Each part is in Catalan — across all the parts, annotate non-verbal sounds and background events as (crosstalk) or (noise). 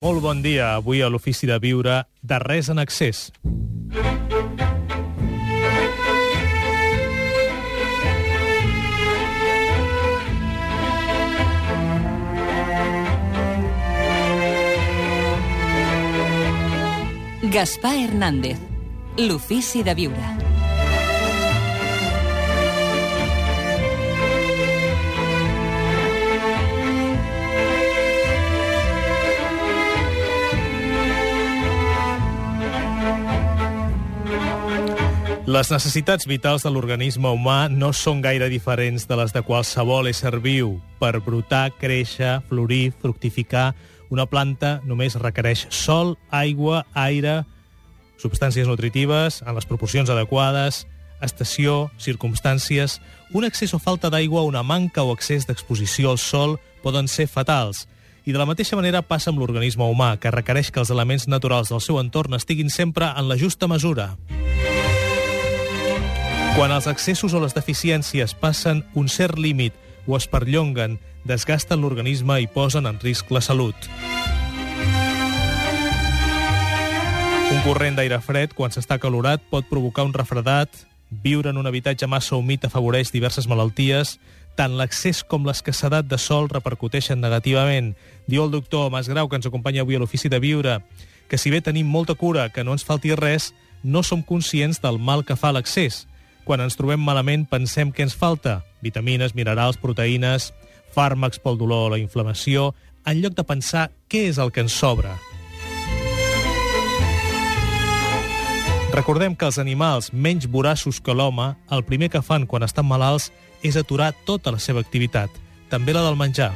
Molt bon dia. Avui a l'Ofici de Viure, de res en excés. Gaspar Hernández, l'Ofici de Viure. Les necessitats vitals de l'organisme humà no són gaire diferents de les de qualsevol ésser viu. Per brotar, créixer, florir, fructificar, una planta només requereix sol, aigua, aire, substàncies nutritives en les proporcions adequades, estació, circumstàncies... Un excés o falta d'aigua, una manca o excés d'exposició al sol poden ser fatals. I de la mateixa manera passa amb l'organisme humà, que requereix que els elements naturals del seu entorn estiguin sempre en la justa mesura. Quan els excessos o les deficiències passen un cert límit o es perllonguen, desgasten l'organisme i posen en risc la salut. Un corrent d'aire fred, quan s'està calorat, pot provocar un refredat. Viure en un habitatge massa humit afavoreix diverses malalties. Tant l'accés com l'escassedat de sol repercuteixen negativament. Diu el doctor Masgrau, que ens acompanya avui a l'Ofici de Viure, que si bé tenim molta cura que no ens falti res, no som conscients del mal que fa l'accés. Quan ens trobem malament pensem que ens falta vitamines, minerals, proteïnes, fàrmacs pel dolor o la inflamació, en lloc de pensar què és el que ens sobra. Recordem que els animals menys voraços que l'home, el primer que fan quan estan malalts és aturar tota la seva activitat, també la del menjar.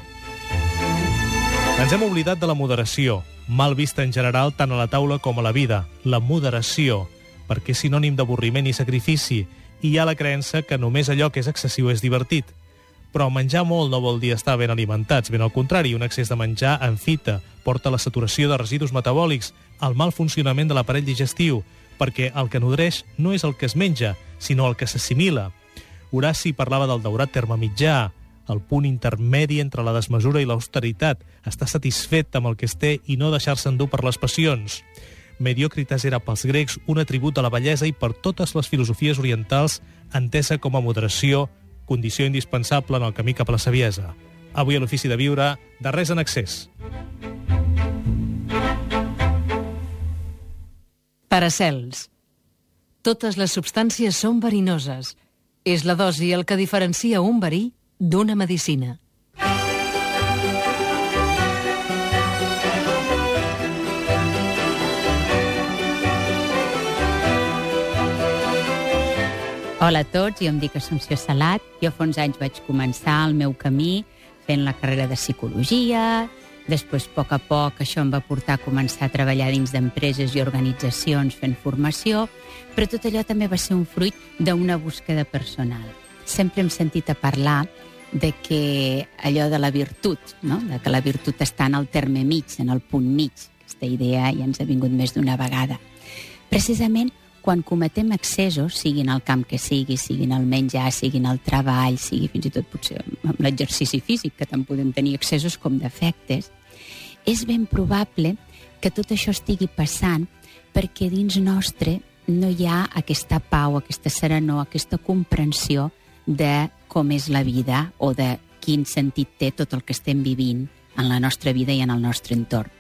Ens hem oblidat de la moderació, mal vista en general tant a la taula com a la vida, la moderació, perquè és sinònim d'avorriment i sacrifici, hi ha la creença que només allò que és excessiu és divertit. Però menjar molt no vol dir estar ben alimentats, ben al contrari, un excés de menjar en fita porta a la saturació de residus metabòlics, al mal funcionament de l'aparell digestiu, perquè el que nodreix no és el que es menja, sinó el que s'assimila. Horaci parlava del daurat terme mitjà, el punt intermedi entre la desmesura i l'austeritat, estar satisfet amb el que es té i no deixar-se endur per les passions. Mediocritas era pels grecs un atribut de la bellesa i per totes les filosofies orientals entesa com a moderació, condició indispensable en el camí cap a la saviesa. Avui a l'Ofici de Viure, de res en excés. Paracels. Totes les substàncies són verinoses. És la dosi el que diferencia un verí d'una medicina. Hola a tots, jo em dic Assumpció Salat. Jo fa uns anys vaig començar el meu camí fent la carrera de psicologia, després, a poc a poc, això em va portar a començar a treballar dins d'empreses i organitzacions fent formació, però tot allò també va ser un fruit d'una búsqueda personal. Sempre hem sentit a parlar de que allò de la virtut, no? de que la virtut està en el terme mig, en el punt mig. Aquesta idea ja ens ha vingut més d'una vegada. Precisament quan cometem excessos, siguin al camp que sigui, siguin al menjar, siguin al treball, sigui fins i tot potser amb l'exercici físic, que tant podem tenir excessos com defectes, és ben probable que tot això estigui passant perquè dins nostre no hi ha aquesta pau, aquesta serenor, aquesta comprensió de com és la vida o de quin sentit té tot el que estem vivint en la nostra vida i en el nostre entorn.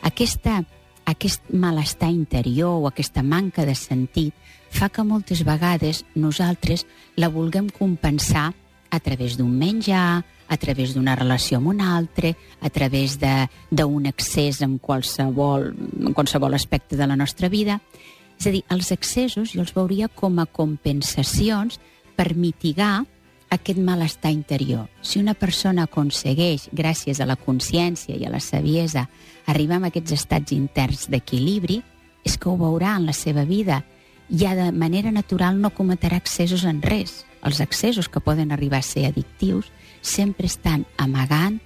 Aquesta aquest malestar interior o aquesta manca de sentit fa que moltes vegades nosaltres la vulguem compensar a través d'un menjar, a través d'una relació amb un altre, a través d'un excés en qualsevol, en qualsevol aspecte de la nostra vida. És a dir, els excessos jo els veuria com a compensacions per mitigar aquest malestar interior. Si una persona aconsegueix, gràcies a la consciència i a la saviesa, arribar a aquests estats interns d'equilibri, és que ho veurà en la seva vida. Ja de manera natural no cometrà excessos en res. Els excessos que poden arribar a ser addictius sempre estan amagant,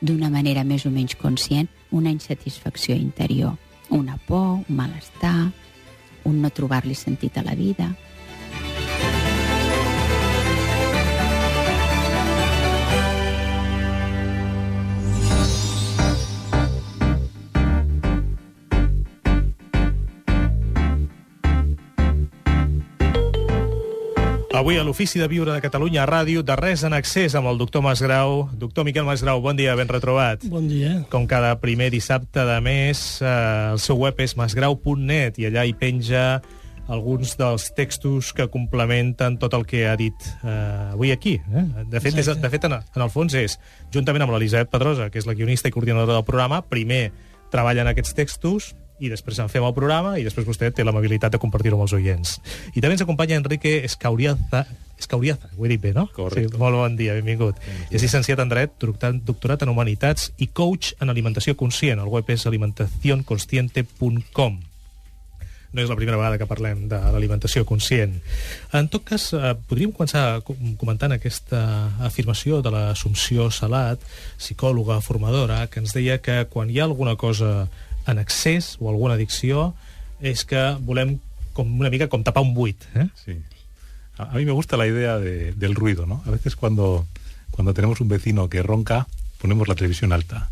d'una manera més o menys conscient, una insatisfacció interior. Una por, un malestar, un no trobar-li sentit a la vida, Avui a l'Ofici de Viure de Catalunya a Ràdio, de res en accés amb el doctor Masgrau. Doctor Miquel Masgrau, bon dia, ben retrobat. Bon dia. Com cada primer dissabte de mes, eh, el seu web és masgrau.net i allà hi penja alguns dels textos que complementen tot el que ha dit eh, avui aquí. Eh? De fet, és, de fet en, en el fons és, juntament amb l'Elisabet Pedrosa, que és la guionista i coordinadora del programa, primer treballa en aquests textos i després en fem el programa i després vostè té l'amabilitat de compartir-ho amb els oients. I també ens acompanya Enrique Escauriaza, Escauriaza, ho he dit bé, no? Correcte. Sí, molt bon dia, benvingut. És llicenciat en Dret, doctorat, en Humanitats i coach en Alimentació Conscient. El web és alimentacionconsciente.com no és la primera vegada que parlem de l'alimentació conscient. En tot cas, eh, podríem començar co- comentant aquesta afirmació de l'Assumpció Salat, psicòloga, formadora, que ens deia que quan hi ha alguna cosa en excés o alguna addicció és que volem com una mica com tapar un buit. Eh? Sí. A, a mí me gusta la idea de- del ruido, ¿no? A veces cuando, cuando tenemos un vecino que ronca, ponemos la televisión alta.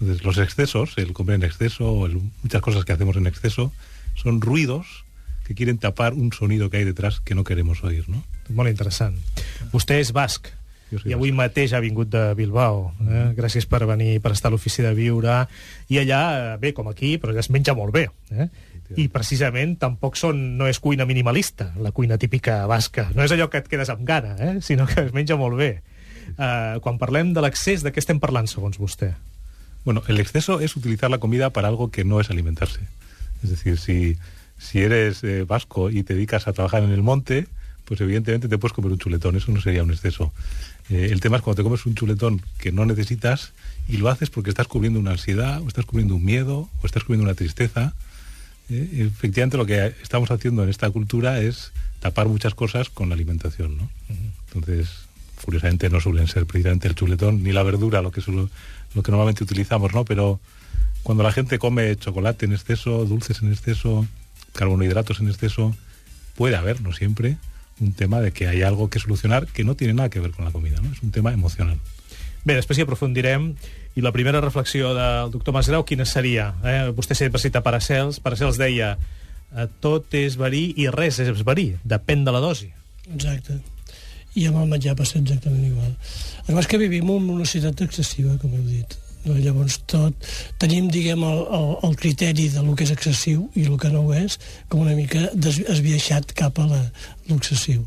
Entonces, los excesos, el comer en exceso, el- muchas cosas que hacemos en exceso, son ruidos que quieren tapar un sonido que hay detrás que no queremos oír, ¿no? Molt interessant. Vostè és basc. I avui mateix ha vingut de Bilbao. Eh? Gràcies per venir, per estar a l'ofici de viure. I allà, eh, bé, com aquí, però es menja molt bé. Eh? I precisament tampoc són, no és cuina minimalista, la cuina típica basca. No és allò que et quedes amb gana, eh? (laughs) sinó que es menja molt bé. Eh, quan parlem de l'accés, de què estem parlant, segons vostè? Bueno, el exceso es utilizar la comida para algo que no es alimentarse. Es decir, si, si eres eh, vasco y te dedicas a trabajar en el monte, pues evidentemente te puedes comer un chuletón, eso no sería un exceso. Eh, el tema es cuando te comes un chuletón que no necesitas y lo haces porque estás cubriendo una ansiedad, o estás cubriendo un miedo, o estás cubriendo una tristeza. Eh, efectivamente lo que estamos haciendo en esta cultura es tapar muchas cosas con la alimentación, ¿no? Entonces, curiosamente no suelen ser precisamente el chuletón ni la verdura lo que suelo- lo que normalmente utilizamos, ¿no? Pero cuando la gente come chocolate en exceso, dulces en exceso, carbohidratos en exceso, puede haber, no siempre, un tema de que hay algo que solucionar que no tiene nada que ver con la comida, ¿no? Es un tema emocional. Bé, després hi aprofundirem. I la primera reflexió del doctor Masgrau, quina seria? Eh? Vostè sempre cita Paracels. Paracels deia tot és verí i res és verí. Depèn de la dosi. Exacte. I amb el menjar passa exactament igual. El que és que vivim en una societat excessiva, com heu dit. No? Llavors tot, tenim, diguem, el, el, el criteri de lo que és excessiu i el que no ho és, com una mica esbiaixat cap a l'excessiu.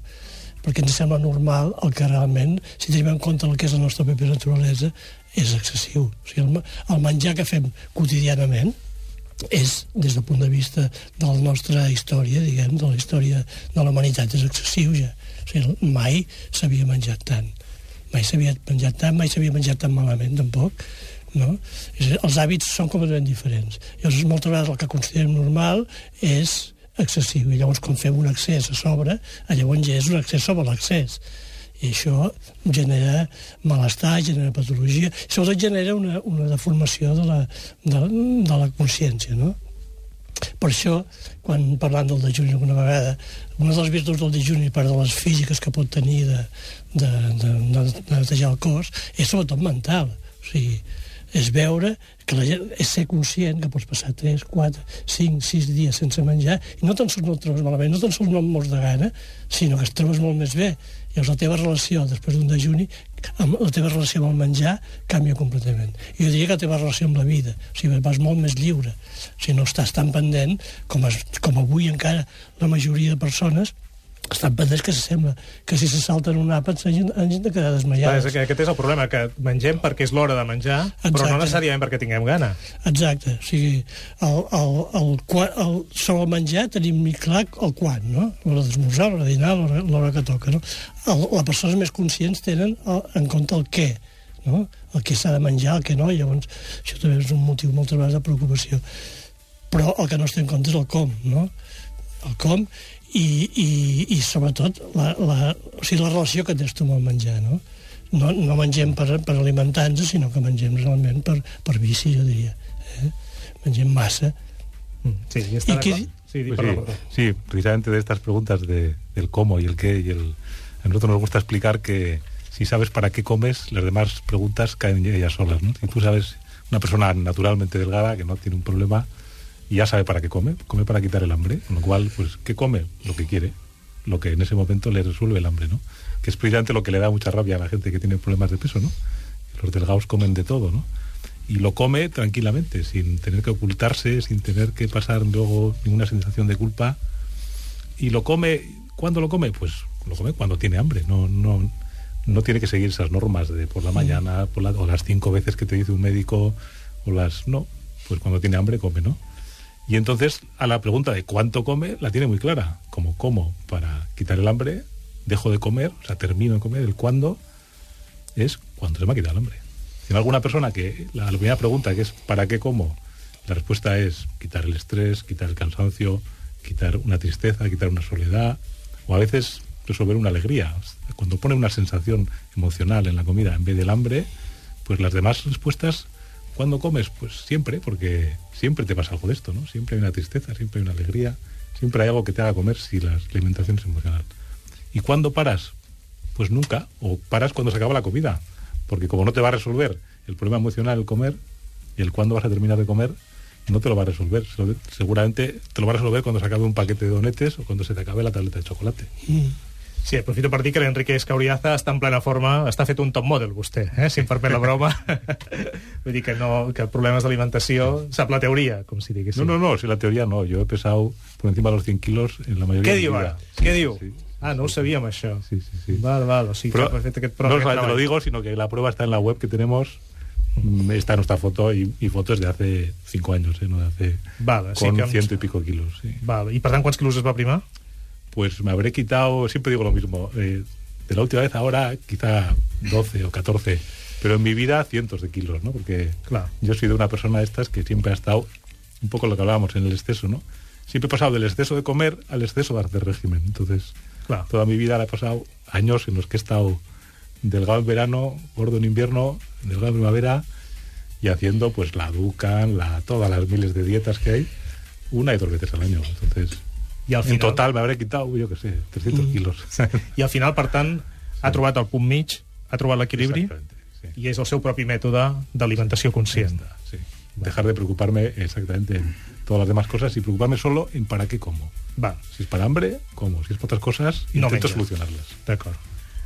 Perquè ens sembla normal el que realment, si tenim en compte el que és la nostra pròpia naturalesa, és excessiu. O sigui, el, el menjar que fem quotidianament, és, des del punt de vista de la nostra història, diguem, de la història de la humanitat, és excessiu ja. O sigui, mai s'havia menjat tant. Mai s'havia menjat tant, mai s'havia menjat tan malament, tampoc. No? Dir, els hàbits són completament diferents. Llavors, moltes vegades el que considerem normal és excessiu. I llavors, quan fem un excés a sobre, llavors ja és un excés sobre l'excés. I això genera malestar, genera patologia, i sobretot genera una, una deformació de la, de, de la consciència, no? Per això, quan parlant del dejuni alguna vegada, una de les virtuts del dejuni, part de les físiques que pot tenir de, de, de, de netejar el cos, és sobretot mental. O sigui, és veure que la gent és ser conscient que pots passar 3, 4, 5, 6 dies sense menjar i no tan sols no et trobes malament, no tan sols no mors de gana, sinó que et trobes molt més bé. Llavors la teva relació després d'un dejuni, amb la teva relació amb el menjar canvia completament. I jo diria que la teva relació amb la vida, o sigui, vas molt més lliure. O sigui, no estàs tan pendent com, es, com avui encara la majoria de persones estan pendents que s'assembla que si se salten un àpat s'hagin hagin de quedar Clar, desmaiades. és, aquest és el problema, que mengem perquè és l'hora de menjar, però no Exacte. necessàriament perquè tinguem gana. Exacte, o sigui, el, el, el, qua- el, sobre el menjar tenim ni clar el quan, no? L'hora d'esmorzar, l'hora de dinar, l'hora que toca, no? El, les persones més conscients tenen el, en compte el què, no? El que s'ha de menjar, el que no, llavors això també és un motiu moltes vegades de preocupació. Però el que no es té en compte és el com, no? El com i, i, i sobretot la, la, o sigui, la relació que tens tu amb el menjar, no? No, no mengem per, per alimentar-nos, sinó que mengem realment per, per vici, jo diria. Eh? Mengem massa. Mm, Sí, i està I qui- d'acord? Sí, Pues sí, sí, precisamente de estas preguntas de, del cómo y el qué y el... A nosotros nos gusta explicar que si sabes para qué comes, las demás preguntas caen ellas solas, ¿no? Si tú sabes, una persona naturalmente delgada que no tiene un problema y ya sabe para qué come, come para quitar el hambre, con lo cual, pues, ¿qué come? Lo que quiere. lo que en ese momento le resuelve el hambre, ¿no? Que es precisamente lo que le da mucha rabia a la gente que tiene problemas de peso, ¿no? Los delgados comen de todo, ¿no? Y lo come tranquilamente, sin tener que ocultarse, sin tener que pasar luego ninguna sensación de culpa. Y lo come, ¿cuándo lo come? Pues lo come cuando tiene hambre, no, no, no tiene que seguir esas normas de por la mañana, por la, o las cinco veces que te dice un médico, o las... No, pues cuando tiene hambre come, ¿no? Y entonces a la pregunta de cuánto come la tiene muy clara, como como para quitar el hambre, dejo de comer, o sea, termino de comer, el cuándo es cuando se me ha quitado el hambre. Si alguna persona que la, la primera pregunta que es ¿para qué como? La respuesta es quitar el estrés, quitar el cansancio, quitar una tristeza, quitar una soledad, o a veces resolver una alegría. Cuando pone una sensación emocional en la comida en vez del hambre, pues las demás respuestas, ¿cuándo comes? Pues siempre, porque siempre te pasa algo de esto, ¿no? Siempre hay una tristeza, siempre hay una alegría, siempre hay algo que te haga comer si la alimentación es emocional. ¿Y cuándo paras? Pues nunca, o paras cuando se acaba la comida, porque como no te va a resolver el problema emocional el comer, y el cuándo vas a terminar de comer, no te lo va a resolver. Seguramente te lo va a resolver cuando se acabe un paquete de donetes o cuando se te acabe la tableta de chocolate. Mm. Sí, aprofito per dir que l'Enrique Escauriaza està en plena forma, està fet un top model, vostè, eh? si em permet la broma. (laughs) Vull dir que, no, que problemes d'alimentació sap la teoria, com si diguéssim. No, no, no, si la teoría no. Yo he pesado por encima de los 100 kilos en la mayoría Què diu ara? Què diu? Sí. Ah, no ho sabíem, això. Sí, sí, sí. Val, val, o sigui Pero que fet aquest no aquest solamente lo digo, sino que la prueba está en la web que tenemos. Mm, Está nuestra foto y, y fotos de hace cinco años, ¿eh? no de hace. Vale, sí con que... ciento y pico kilos. Sí. Val. I per tant, quants quilos es va primar? Pues me habré quitado, siempre digo lo mismo, eh, de la última vez ahora quizá 12 o 14, pero en mi vida cientos de kilos, ¿no? Porque Claro. yo soy de una persona de estas que siempre ha estado un poco lo que hablábamos en el exceso, ¿no? Siempre he pasado del exceso de comer al exceso de hacer régimen. Entonces, Claro. toda mi vida la he pasado años en los que he estado delgado en verano, gordo en invierno, delgado en primavera y haciendo pues la Ducan, la, todas las miles de dietas que hay, una y dos veces al año. Entonces, I al en final, total me habré quitado, yo qué sé, 300 kilos. I al final, per tant, ha trobat el punt mig, ha trobat l'equilibri sí. i és el seu propi mètode d'alimentació conscient. Sí. Dejar de preocuparme exactamente en todas las demás cosas y preocuparme solo en para qué como. Va, Si es para hambre, como. Si es para otras cosas, No intento menges. solucionarlas. d'acord.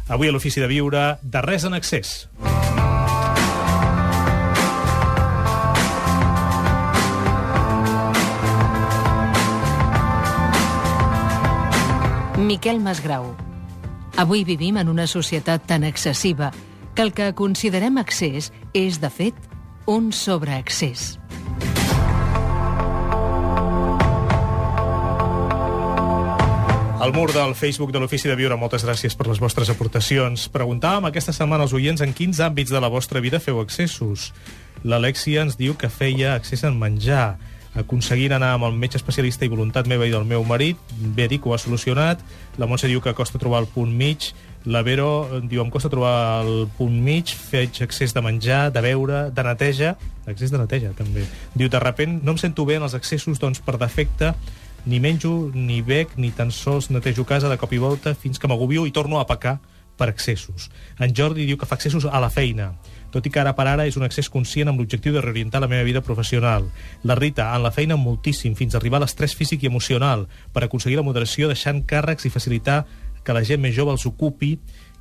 Avui a l'Ofici de Viure, de res en excés. Miquel Masgrau. Avui vivim en una societat tan excessiva que el que considerem excés és, de fet, un sobreexcés. Al mur del Facebook de l'Ofici de Viure, moltes gràcies per les vostres aportacions. Preguntàvem aquesta setmana als oients en quins àmbits de la vostra vida feu excessos. L'Alexia ens diu que feia excés en menjar, aconseguint anar amb el metge especialista i voluntat meva i del meu marit, bé que ho ha solucionat. La Montse diu que costa trobar el punt mig. La Vero diu, em costa trobar el punt mig, faig excés de menjar, de beure, de neteja, excés de neteja també. Diu, de repent no em sento bé en els excessos, doncs per defecte ni menjo, ni bec, ni tan sols netejo casa de cop i volta fins que m'agobio i torno a pecar per excessos. En Jordi diu que fa excessos a la feina, tot i que ara per ara és un excés conscient amb l'objectiu de reorientar la meva vida professional. La Rita, en la feina moltíssim, fins a arribar a l'estrès físic i emocional, per aconseguir la moderació deixant càrrecs i facilitar que la gent més jove els ocupi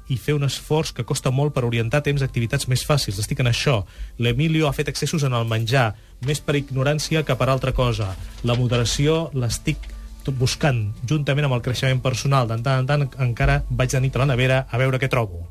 i fer un esforç que costa molt per orientar temps a activitats més fàcils. Estic en això. L'Emilio ha fet excessos en el menjar, més per ignorància que per altra cosa. La moderació l'estic buscant, juntament amb el creixement personal. De tant en tant encara vaig de nit a la nevera a veure què trobo.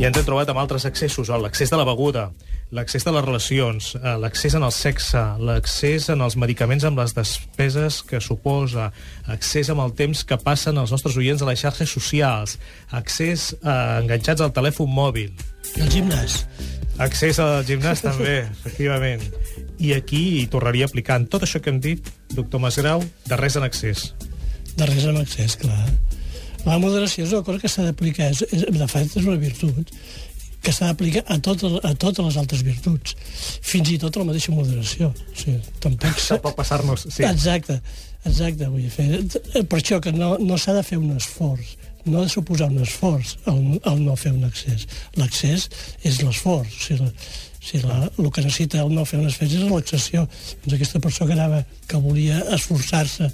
I ens hem trobat amb altres excessos, eh, l'accés de la beguda, l'accés de les relacions, eh, l'accés en el sexe, l'accés en els medicaments amb les despeses que suposa, accés amb el temps que passen els nostres oients a les xarxes socials, accés eh, enganxats al telèfon mòbil, I el gimnàs. accés al gimnàs també, (laughs) efectivament. I aquí hi tornaria aplicant tot això que hem dit, doctor Masgrau, de res en excés. De res amb excés, clar. La moderació és una cosa que s'ha d'aplicar, de fet és una virtut, que s'ha d'aplicar a, totes, a totes les altres virtuts, fins i tot a la mateixa moderació. O sigui, tampoc... s'ha- Tampoc passar-nos... Sí. Exacte, exacte, vull dir, fer, per això que no, no s'ha de fer un esforç no ha de suposar un esforç el, el no fer un accés. L'accés és l'esforç. O sigui, la, si la, el que necessita el no fer un esforç és l'accessió. Doncs aquesta persona que anava, que volia esforçar-se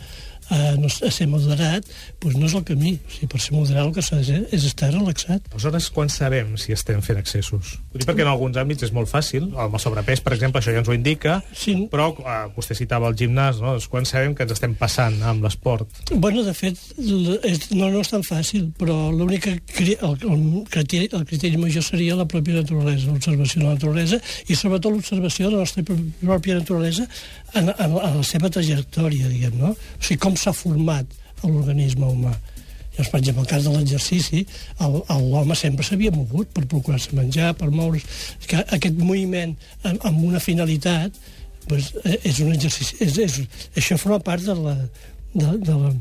a, no, a ser moderat, doncs no és el camí. O sigui, per ser moderat el que s'ha de fer és estar relaxat. Aleshores, quan sabem si estem fent excessos? Ho dic perquè en alguns àmbits és molt fàcil, amb el sobrepès, per exemple, això ja ens ho indica, Sí. però eh, vostè citava el gimnàs, no? Doncs quan sabem que ens estem passant amb l'esport? Bueno, de fet, és, no, no és tan fàcil, però l'únic cri- el, el, criteri, el criteri major seria la pròpia naturalesa, l'observació de la naturalesa i sobretot l'observació de la nostra prò- pròpia naturalesa en, en, en la seva trajectòria, diguem, no? O sigui, com s'ha format l'organisme humà. Llavors, per exemple, el cas de l'exercici, l'home sempre s'havia mogut per procurar-se menjar, per moure's... Que aquest moviment amb, amb una finalitat pues, eh, és un exercici... És, és, això forma part de la, de, de, la,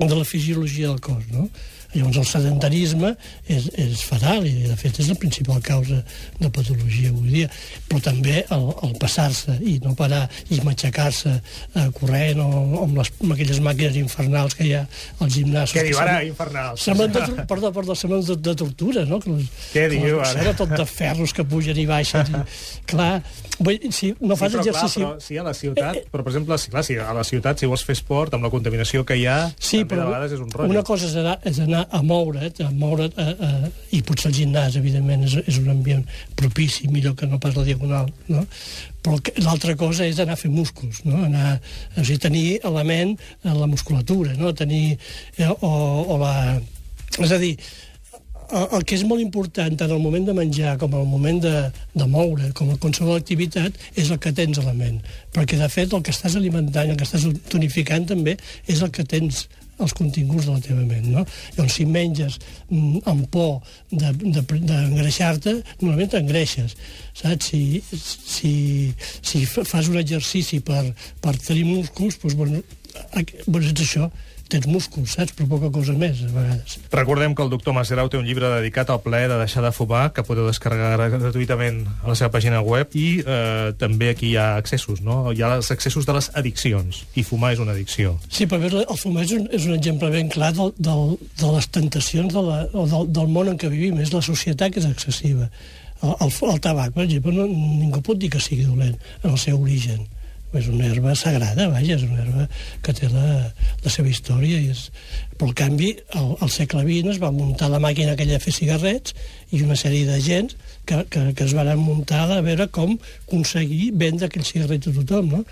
de la fisiologia del cos, no? Llavors el sedentarisme és, és fatal i de fet és la principal causa de patologia avui dia, però també el, el passar-se i no parar i matxacar-se eh, corrent o, o amb, les, amb aquelles màquines infernals que hi ha als gimnasos. Què que diu ara, infernals? Semblen de, (laughs) perdó, perdó, semblen de, de tortura, no? Que les, Què que diu, les- ara? Tot de ferros que pugen i baixen. I, (laughs) clar, vull, si no fas sí, però, exercici... Clar, però, sí, a la ciutat, però per exemple, sí, clar, sí, a la ciutat, si vols fer esport, amb la contaminació que hi ha, Sí, també però de vegades és un rotllo. una cosa és anar, és anar a moure't, a moure't a, a, i potser el gimnàs, evidentment, és, és un ambient propici, millor que no pas la diagonal, no? Però l'altra cosa és anar a fer músculs, no? Anar, o sigui, tenir element en la musculatura, no? Tenir, eh, o, o la... És a dir, el que és molt important tant al moment de menjar com al moment de, de moure, com a qualsevol activitat, és el que tens a la ment. Perquè, de fet, el que estàs alimentant, el que estàs tonificant també, és el que tens els continguts de la teva ment, no? Llavors, si menges mm, amb por de- de- d'engreixar-te, normalment t'engreixes, saps? Si, si, si fa- fas un exercici per, per tenir músculs, doncs, bueno, bueno, és això, tens músculs, saps? Però poca cosa més, a vegades. Recordem que el doctor Masgrau té un llibre dedicat al plaer de deixar de fumar, que podeu descarregar gratuïtament a la seva pàgina web, i eh, també aquí hi ha accessos, no? Hi ha els accessos de les addiccions, i fumar és una addicció. Sí, però veure, el fumar és un, és un exemple ben clar del, del, de les tentacions de la, o del, del món en què vivim. És la societat que és excessiva. El, el, el tabac, per exemple, no, ningú pot dir que sigui dolent en el seu origen. És una herba sagrada, vaja, és una herba que té la, la seva història. I és... Però, en canvi, al, al segle XX es va muntar la màquina aquella de fer cigarrets i una sèrie de gent que, que, que es van muntar a veure com aconseguir vendre aquells cigarrets a tothom, no?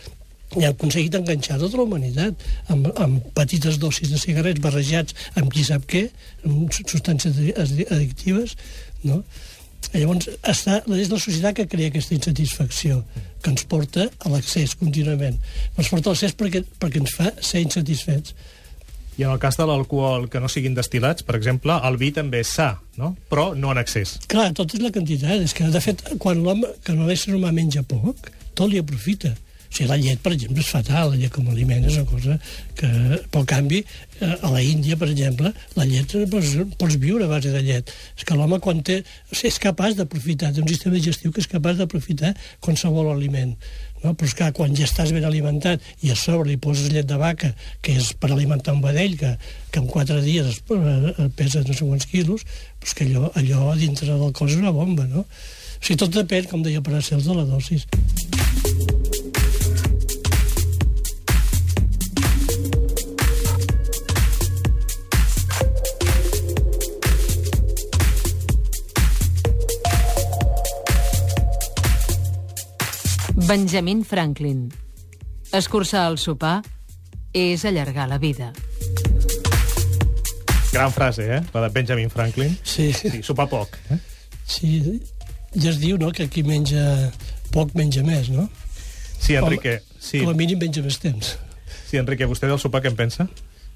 i han aconseguit enganxar tota la humanitat amb, amb petites dosis de cigarrets barrejats amb qui sap què, amb substàncies addi- addictives, no? Llavors, està, és la societat que crea aquesta insatisfacció, que ens porta a l'accés contínuament. Ens porta a l'accés perquè, perquè ens fa ser insatisfets. I en el cas de l'alcohol que no siguin destilats, per exemple, el vi també és sa, no? però no en excés. Clar, tot és la quantitat. És que, de fet, quan l'home, que l'ésser humà menja poc, tot li aprofita. Sigui, la llet, per exemple, és fatal, la llet com a aliment és una cosa que... Pel canvi, eh, a la Índia, per exemple, la llet, eh, pots, pots viure a base de llet. És que l'home, quan té... És capaç d'aprofitar, té un sistema digestiu que és capaç d'aprofitar qualsevol aliment. No? Però és clar, quan ja estàs ben alimentat i a sobre li poses llet de vaca, que és per alimentar un vedell, que, que en quatre dies es, eh, pesa no sé quants quilos, doncs que allò, allò dintre del cos és una bomba, no? O sigui, tot depèn, com deia Paracels, de la dosis. Benjamin Franklin. Escurçar el sopar és allargar la vida. Gran frase, eh? La de Benjamin Franklin. Sí, Sí, sopar poc. Eh? sí. Ja es diu, no?, que qui menja poc menja més, no? Sí, Enrique. Sí, Com a mínim menja més temps. sí, Enrique, ¿vostè del sopar què en pensa?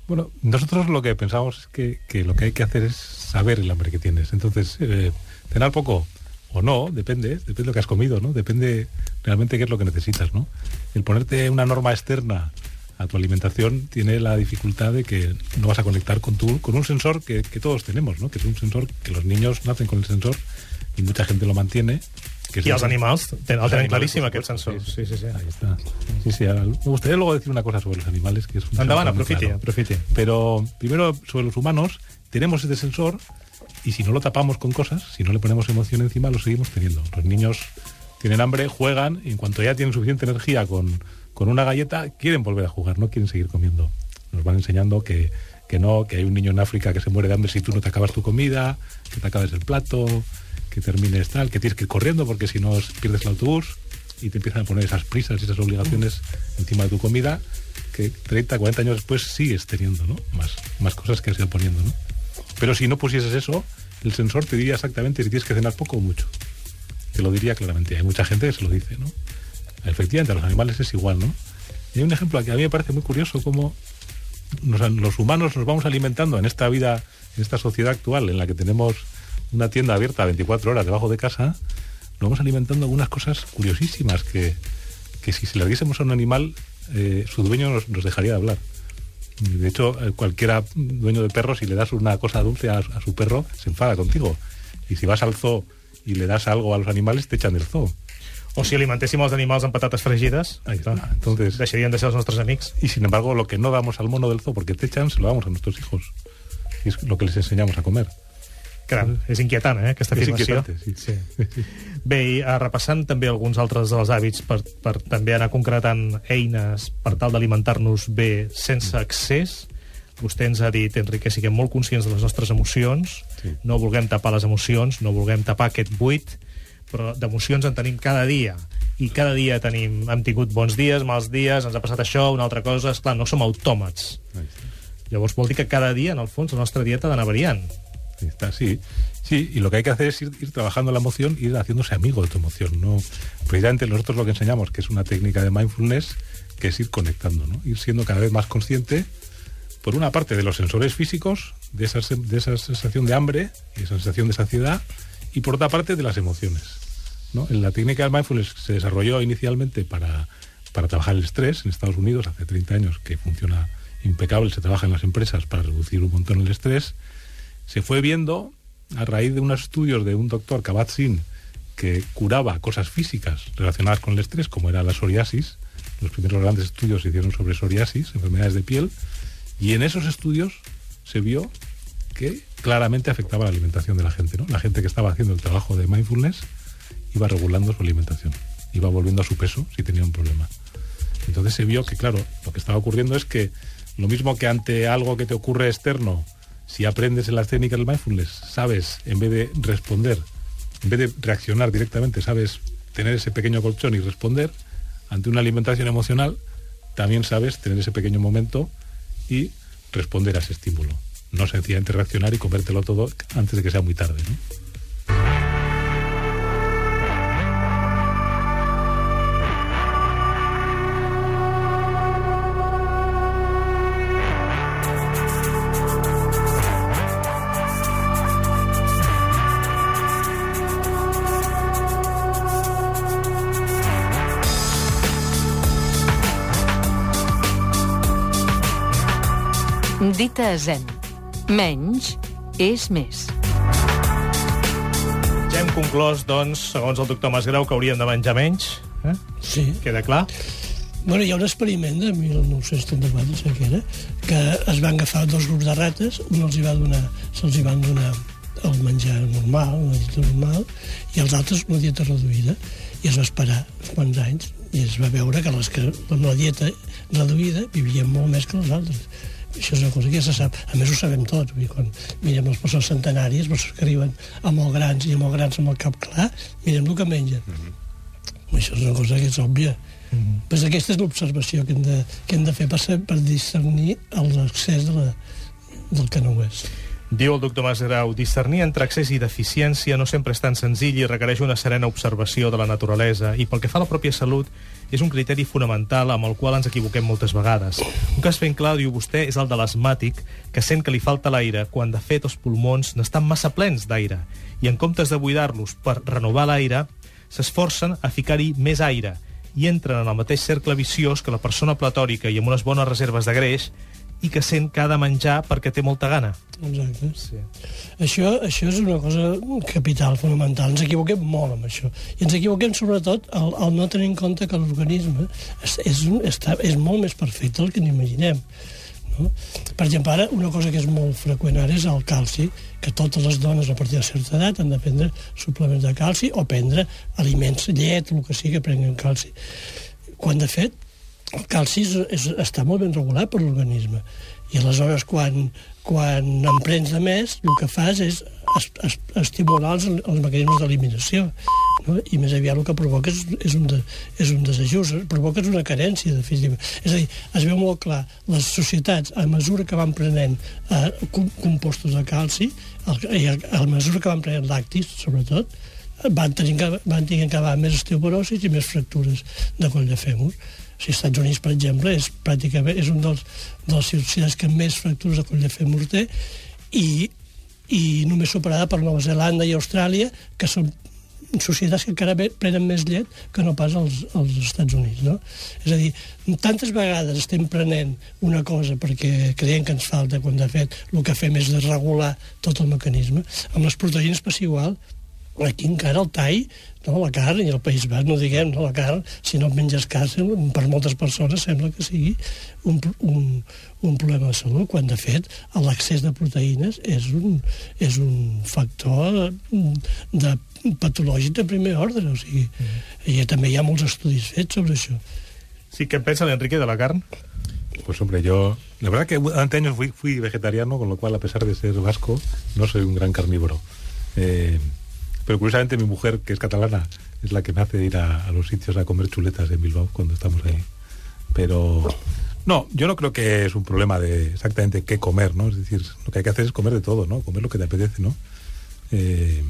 Bueno, nosotros lo que pensamos es que, que lo que hay que hacer es saber el hambre que tienes. Entonces, eh, cenar poco o no, depende, depende de lo que has comido, ¿no? Depende realmente qué es lo que necesitas, ¿no? El ponerte una norma externa a tu alimentación tiene la dificultad de que no vas a conectar con tu, con un sensor que, que todos tenemos, ¿no? Que es un sensor que los niños nacen con el sensor y mucha gente lo mantiene Que el- el Los animales, claríssim, por aquest supuesto, sensor. Sí, sí, sí. Ahí está. Sí, sí, ahora, me gustaría luego decir una cosa sobre los animales, que es un muy aprofiti, claro. aprofiti. Pero primero, sobre los humanos, tenemos este sensor y si no lo tapamos con cosas, si no le ponemos emoción encima, lo seguimos teniendo. Los niños tienen hambre, juegan y en cuanto ya tienen suficiente energía con, con una galleta, quieren volver a jugar, no quieren seguir comiendo. Nos van enseñando que, que no, que hay un niño en África que se muere de hambre si tú no te acabas tu comida, que te acabes el plato, que termines tal, que tienes que ir corriendo porque si no pierdes el autobús y te empiezan a poner esas prisas y esas obligaciones encima de tu comida que 30, 40 años después sigues teniendo, ¿no? Más, más cosas que has ido poniendo, ¿no? Pero si no pusieses eso, el sensor te diría exactamente si tienes que cenar poco o mucho. Te lo diría claramente. Hay mucha gente que se lo dice, ¿no? Efectivamente, a los animales es igual, ¿no? Y hay un ejemplo que a mí me parece muy curioso, como nos- los humanos nos vamos alimentando en esta vida, en esta sociedad actual, en la que tenemos una tienda abierta 24 horas debajo de casa, nos vamos alimentando algunas cosas curiosísimas que, que si se las diésemos a un animal, eh, su dueño nos, nos dejaría de hablar. De hecho, eh, cualquiera dueño de perro, si le das una cosa dulce a, a su perro, se enfada contigo. Y si vas al zoo y le das algo a los animales, te echan del zoo. O si alimentéssim els animals amb patates fregides, Ahí está. Entonces, deixarien de ser els nostres amics. y sin embargo, lo que no damos al mono del zoo porque te echan, se lo damos a nuestros hijos. Y es lo que les enseñamos a comer. Caram, és inquietant, eh, aquesta És afirmació. sí. sí. (laughs) Bé, i eh, repassant també alguns altres dels hàbits per, per també anar concretant eines per tal d'alimentar-nos bé sense excés, vostè ens ha dit, Enrique, siguem molt conscients de les nostres emocions, Sí. no vulguem tapar les emocions, no vulguem tapar aquest buit, però d'emocions en tenim cada dia i cada dia tenim, hem tingut bons dies, mals dies, ens ha passat això, una altra cosa, és clar, no som autòmats. Llavors vol dir que cada dia, en el fons, la nostra dieta ha d'anar variant. Está, sí. Sí, y lo que hay que hacer es ir, trabajando la emoción, ir haciéndose amigo de tu emoción. No, precisamente nosotros lo que enseñamos, que es una técnica de mindfulness, que es ir conectando, ¿no? ir siendo cada vez más consciente, por una parte, de los sensores físicos, de esa, de esa sensación de hambre y esa sensación de saciedad, y por otra parte, de las emociones. ¿no? En la técnica del mindfulness se desarrolló inicialmente para, para trabajar el estrés en Estados Unidos hace 30 años, que funciona impecable, se trabaja en las empresas para reducir un montón el estrés se fue viendo a raíz de unos estudios de un doctor Kabat-Zinn que curaba cosas físicas relacionadas con el estrés, como era la psoriasis. Los primeros grandes estudios se hicieron sobre psoriasis, enfermedades de piel, y en esos estudios se vio que claramente afectaba la alimentación de la gente. ¿no? La gente que estaba haciendo el trabajo de mindfulness iba regulando su alimentación, iba volviendo a su peso si tenía un problema. Entonces se vio que, claro, lo que estaba ocurriendo es que lo mismo que ante algo que te ocurre externo, si aprendes en las técnicas del mindfulness, sabes, en vez de responder, en vez de reaccionar directamente, sabes tener ese pequeño colchón y responder, ante una alimentación emocional, también sabes tener ese pequeño momento y responder a ese estímulo. No sencillamente reaccionar y comértelo todo antes de que sea muy tarde. Dita a zen. Menys és més. Ja hem conclòs, doncs, segons el doctor Masgrau, que hauríem de menjar menys. Eh? Sí. Queda clar? Bueno, hi ha un experiment de 1934, no sé què era, que es van agafar dos grups de rates, un els hi va donar, se'ls hi van donar el menjar normal, una dieta normal, i els altres una dieta reduïda. I es va esperar uns quants anys i es va veure que les que amb la dieta reduïda vivien molt més que les altres. Això és una cosa que ja se sap. A més, ho sabem tot. Vull dir, quan mirem les persones centenàries, persones que arriben a molt grans i a molt grans amb el cap clar, mirem el que mengen. Mm -hmm. Això és una cosa que és òbvia. Mm -hmm. pues aquesta és l'observació que, hem de, que hem de fer per, ser- per discernir l'excés de la, del que no ho és. Diu el doctor Masgrau, discernir entre excés i deficiència no sempre és tan senzill i requereix una serena observació de la naturalesa i pel que fa a la pròpia salut és un criteri fonamental amb el qual ens equivoquem moltes vegades. Un cas ben clar, diu vostè, és el de l'asmàtic, que sent que li falta l'aire quan de fet els pulmons n'estan massa plens d'aire i en comptes de buidar-los per renovar l'aire, s'esforcen a ficar-hi més aire i entren en el mateix cercle viciós que la persona platòrica i amb unes bones reserves de greix i que sent que ha de menjar perquè té molta gana. Exacte. Sí. Això, això és una cosa capital, fonamental. Ens equivoquem molt amb això. I ens equivoquem sobretot al, al no tenir en compte que l'organisme és, és, un- està, és molt més perfecte del que n'imaginem. No? Per exemple, ara, una cosa que és molt freqüent ara és el calci, que totes les dones a partir de certa edat han de prendre suplements de calci o prendre aliments, llet, el que sigui que prenguen calci. Quan, de fet, el calci és, és, està molt ben regulat per l'organisme. I aleshores, quan, quan en prens de més, el que fas és es, es, estimular els, els mecanismes d'eliminació. No? I més aviat el que provoca és, és, un, de, és un desajust, provoca una carència, definitiva. És a dir, es veu molt clar, les societats, a mesura que van prenent eh, com, compostos de calci, el, i a, a mesura que van prenent lactis, sobretot, van tenir, van tenir cada vegada més osteoporosis i més fractures de coll de fèmur. O sigui, Estats Units, per exemple, és pràcticament és un dels, dels societats que més fractures de coll de fèmur té i, i només superada per Nova Zelanda i Austràlia, que són societats que encara prenen més llet que no pas als, als Estats Units, no? És a dir, tantes vegades estem prenent una cosa perquè creiem que ens falta, quan de fet el que fem és de regular tot el mecanisme. Amb les proteïnes passa igual, aquí encara el tall, no, la carn, i el País Basc, no diguem, no, la carn, si no menges carn, per moltes persones sembla que sigui un, un, un problema de salut, quan de fet l'accés de proteïnes és un, és un factor de patològic de primer ordre, o sigui, i també hi ha molts estudis fets sobre això. Sí, què en pensa l'Enrique de la carn? Pues hombre, yo... La verdad que durante años fui, fui vegetariano, con lo cual, a pesar de ser vasco, no soy un gran carnívoro. Eh, pero curiosamente mi mujer, que es catalana, es la que me hace ir a, los sitios a comer chuletas en Bilbao cuando estamos ahí. Pero... No, yo no creo que es un problema de exactamente qué comer, ¿no? Es decir, lo que hay que hacer es comer de todo, ¿no? Comer lo que te apetece, ¿no? Eh,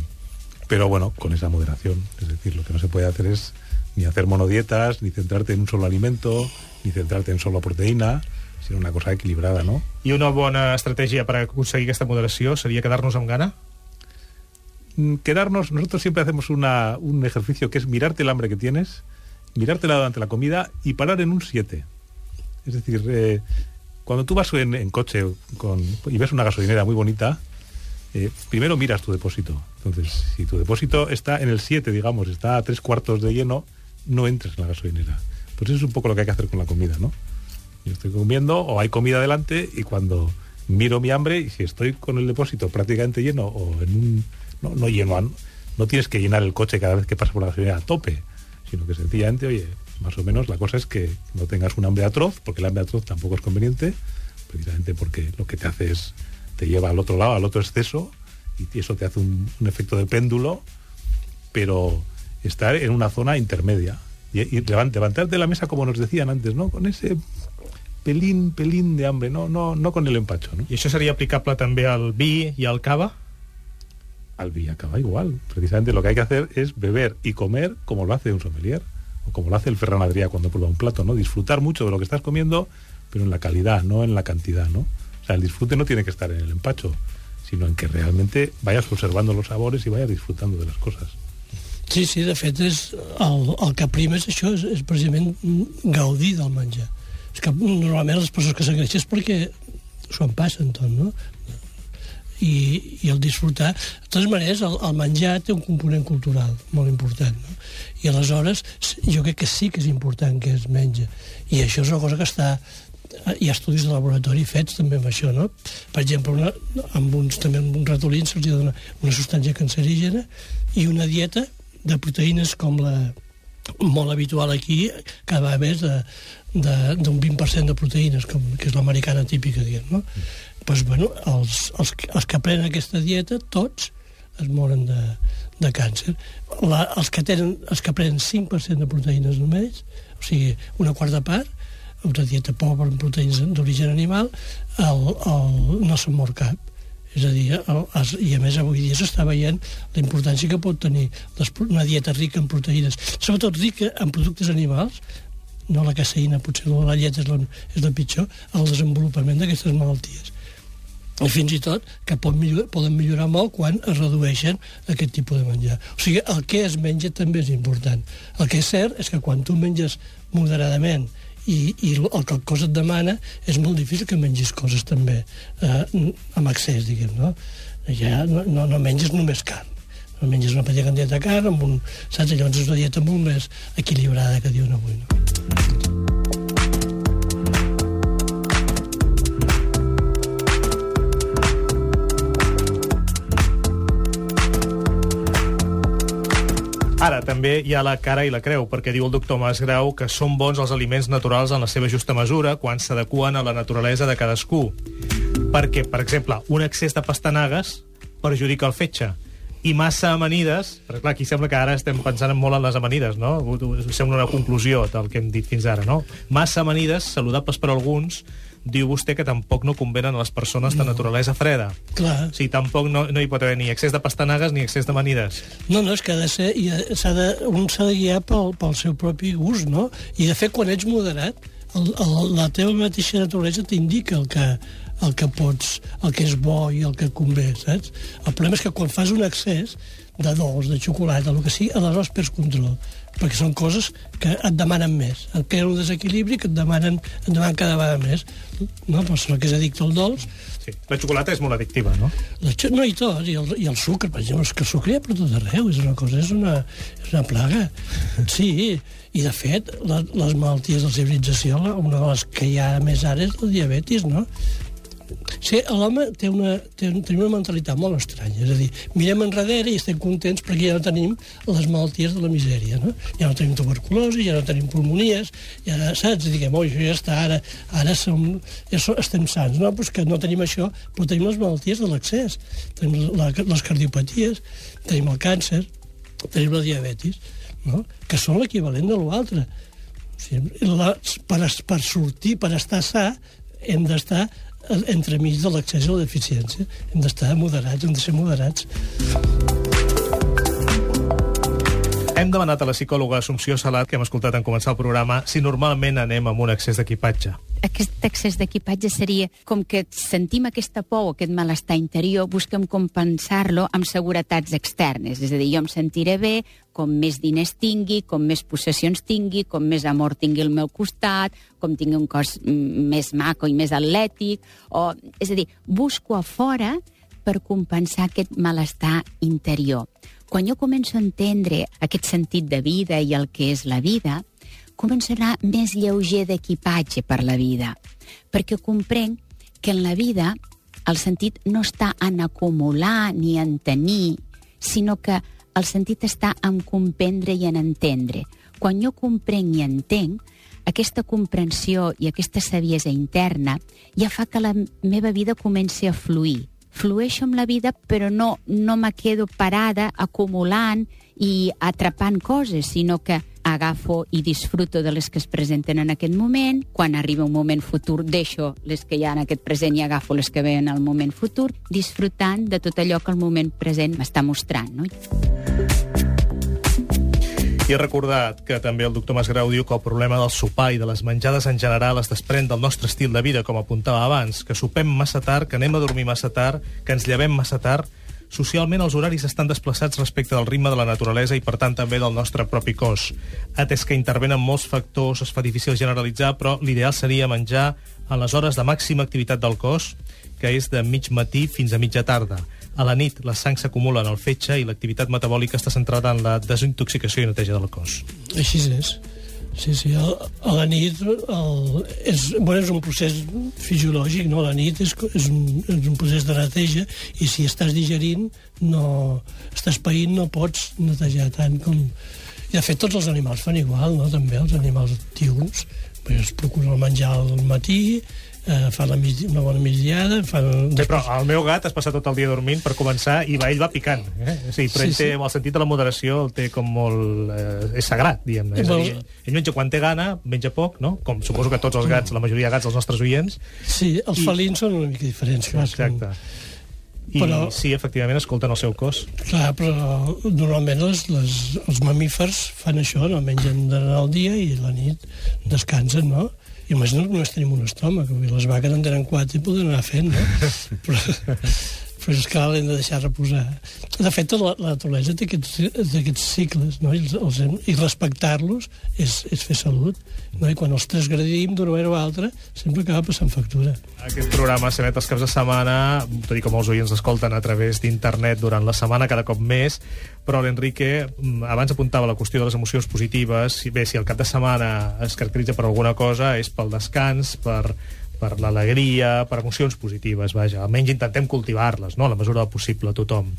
pero bueno, con esa moderación. Es decir, lo que no se puede hacer es ni hacer monodietas, ni centrarte en un solo alimento, ni centrarte en solo proteína, sino una cosa equilibrada, ¿no? I una bona estratègia per aconseguir aquesta moderació seria quedar-nos amb gana? Mm, Quedarnos, nosotros siempre hacemos una- un ejercicio que es mirarte el hambre que tienes, mirártela durante la comida y parar en un 7. Es decir, eh, cuando tú vas en, en coche con, y ves una gasolinera muy bonita, eh, primero miras tu depósito. Entonces, si tu depósito está en el 7, digamos, está a tres cuartos de lleno, no entres en la gasolinera. Pues eso es un poco lo que hay que hacer con la comida, ¿no? Yo estoy comiendo o hay comida delante y cuando miro mi hambre y si estoy con el depósito prácticamente lleno o en un... No, no no tienes que llenar el coche cada vez que pasas por la gasolinera a tope, sino que sencillamente, oye, más o menos la cosa es que no tengas un hambre atroz, porque el hambre atroz tampoco es conveniente, precisamente porque lo que te hace es, te lleva al otro lado, al otro exceso, y eso te hace un, efecto de péndulo, pero estar en una zona intermedia. Y, y de la mesa, como nos decían antes, ¿no? Con ese pelín, pelín de hambre, no, no, no con el empacho, ¿no? I això seria aplicable també al vi i al cava? Al vi acaba igual. Precisamente lo que hay que hacer es beber y comer como lo hace un sommelier, o como lo hace el Ferran Adrià cuando prueba un plato, ¿no? Disfrutar mucho de lo que estás comiendo, pero en la calidad, no en la cantidad, ¿no? O sea, el disfrute no tiene que estar en el empacho, sino en que realmente vayas observando los sabores y vayas disfrutando de las cosas. Sí, sí, de fet, és, el, el que prima és això, és, és precisament gaudir del menjar. És que normalment les persones que s'engreixen és perquè s'ho en passen tot, no? I, i el disfrutar... De totes maneres, el, el menjar té un component cultural molt important, no? I aleshores, jo crec que sí que és important que es menja. I això és una cosa que està hi ha estudis de laboratori fets també amb això, no? Per exemple, una, amb uns, també amb uns ratolins se'ls dona una substància cancerígena i una dieta de proteïnes com la molt habitual aquí, cada vegada més d'un 20% de proteïnes, com, que és l'americana típica, diguem, no? Doncs, bueno, els, els, els que prenen aquesta dieta, tots es moren de, de càncer. La, els, que tenen, els que prenen 5% de proteïnes només, o sigui, una quarta part, una dieta pobra en proteïnes d'origen animal, el, el, no se'n mor cap. És a dir, el, es, i a més avui dia s'està veient la importància que pot tenir les, una dieta rica en proteïnes, sobretot rica en productes animals, no la caseïna, potser la llet és la, és la pitjor, el desenvolupament d'aquestes malalties. I fins i tot que pot millor, poden millorar molt quan es redueixen aquest tipus de menjar. O sigui, el que es menja també és important. El que és cert és que quan tu menges moderadament i, i el que el cos et demana és molt difícil que mengis coses també eh, amb excés, diguem, no? Ja no, no, no menges només carn, no menges una petita quantitat de carn, amb un, saps? Llavors és una dieta molt més equilibrada que diuen avui, no? Ara, també hi ha la cara i la creu, perquè diu el doctor Masgrau que són bons els aliments naturals en la seva justa mesura quan s'adequen a la naturalesa de cadascú. Perquè, per exemple, un excés de pastanagues perjudica el fetge, i massa amanides, perquè clar, aquí sembla que ara estem pensant molt en les amanides, no? Sembla una conclusió del que hem dit fins ara, no? Massa amanides, saludables per alguns, diu vostè que tampoc no convenen a les persones de naturalesa freda. Clar. O sigui, tampoc no, no hi pot haver ni excés de pastanagues ni excés d'amanides. No, no, és que ha de ser, i ha- s'ha de, un s'ha de guiar pel, pel seu propi gust, no? I, de fet, quan ets moderat, el, el, la teva mateixa naturalesa t'indica el que, el que pots, el que és bo i el que convé, saps? El problema és que quan fas un excés de dolç, de xocolata, el que sigui, aleshores perds control perquè són coses que et demanen més. Et creen un desequilibri que et demanen, et demanen cada vegada més. No? La persona que és addicta al dolç Sí. La xocolata és molt addictiva, no? la xo- no, i tot, i el, i el sucre, per exemple, és que el sucre hi ha per tot arreu, és una cosa, és una, és una plaga. (laughs) Sí, i de fet, la, les malalties de la civilització, una de les que hi ha més ara és la diabetis, no? Sí, l'home té una, té, tenim una mentalitat molt estranya, és a dir, mirem enrere i estem contents perquè ja no tenim les malalties de la misèria, no? Ja no tenim tuberculosi, ja no tenim pulmonies, ja, saps? Diguem, oi, això ja està, ara, ara som, ja so, estem sants, no? Pues que no tenim això, però tenim les malalties de l'accés, tenim la, les cardiopaties, tenim el càncer, tenim la diabetis, no? que són l'equivalent de l'altre. O sigui, la, per, per sortir, per estar sa, hem d'estar entremig de l'accés a la deficiència. Hem d'estar moderats, hem de ser moderats. Hem demanat a la psicòloga Assumpció Salat, que hem escoltat en començar el programa, si normalment anem amb un excés d'equipatge. Aquest excés d'equipatge seria com que sentim aquesta por o aquest malestar interior, busquem compensar-lo amb seguretats externes. És a dir, jo em sentiré bé com més diners tingui, com més possessions tingui, com més amor tingui al meu costat, com tingui un cos mm, més maco i més atlètic. O, és a dir, busco a fora per compensar aquest malestar interior. Quan jo començo a entendre aquest sentit de vida i el que és la vida, anar més lleuger d'equipatge per la vida, perquè comprenc que en la vida el sentit no està en acumular ni en tenir, sinó que el sentit està en comprendre i en entendre. Quan jo comprenc i entenc, aquesta comprensió i aquesta saviesa interna ja fa que la meva vida comenci a fluir. Flueixo amb la vida, però no, no me quedo parada acumulant i atrapant coses, sinó que agafo i disfruto de les que es presenten en aquest moment. Quan arriba un moment futur, deixo les que hi ha en aquest present i agafo les que venen al moment futur, disfrutant de tot allò que el moment present m'està mostrant. No? I he recordat que també el doctor Masgrau diu que el problema del sopar i de les menjades en general es desprèn del nostre estil de vida, com apuntava abans, que sopem massa tard, que anem a dormir massa tard, que ens llevem massa tard. Socialment els horaris estan desplaçats respecte del ritme de la naturalesa i, per tant, també del nostre propi cos. Atès que intervenen molts factors, es fa difícil generalitzar, però l'ideal seria menjar a les hores de màxima activitat del cos, que és de mig matí fins a mitja tarda. A la nit, la sang s'acumula en el fetge i l'activitat metabòlica està centrada en la desintoxicació i neteja del cos. Així és. Sí, sí, el, a la nit el, és, bueno, és un procés fisiològic, no? La nit és, és, un, és un procés de neteja i si estàs digerint, no, estàs païnt, no pots netejar tant com... I de fet tots els animals fan igual, no? També els animals diurns, pues, es procuren el menjar al matí, eh, fan la mig, una bona migdiada, fan... Bé, però el meu gat es passa tot el dia dormint per començar i va, ell va picant. Eh? Sí, però Sí, ell té, sí. el sentit de la moderació el té com molt... Eh, és sagrat, diguem-ne. Vol- dir, ell menja quan té gana, menja poc, no? Com suposo que tots els gats, la majoria de gats dels nostres oients. Sí, els I- felins són una mica diferents. són- Exacte. I Però- sí, efectivament, escolten el seu cos. Clar, però normalment les, les, els mamífers fan això, no? mengen durant el dia i la nit descansen, no? I imagino que només tenim un estómac, les vaques en tenen quatre i poden anar fent, no? (laughs) però, però és que l'hem de deixar reposar. De fet, la, la naturalesa té aquests, aquests cicles, no? I, els, els hem, i respectar-los és, és fer salut. No? I quan els transgredim d'una manera o altra, sempre acaba passant factura. Aquest programa s'emet els caps de setmana, tot i que molts oients escolten a través d'internet durant la setmana, cada cop més, però l'Enrique mm, abans apuntava la qüestió de les emocions positives. Bé, si el cap de setmana es caracteritza per alguna cosa, és pel descans, per per l'alegria, per emocions positives, vaja. Almenys intentem cultivar-les, no?, a la mesura del possible tothom.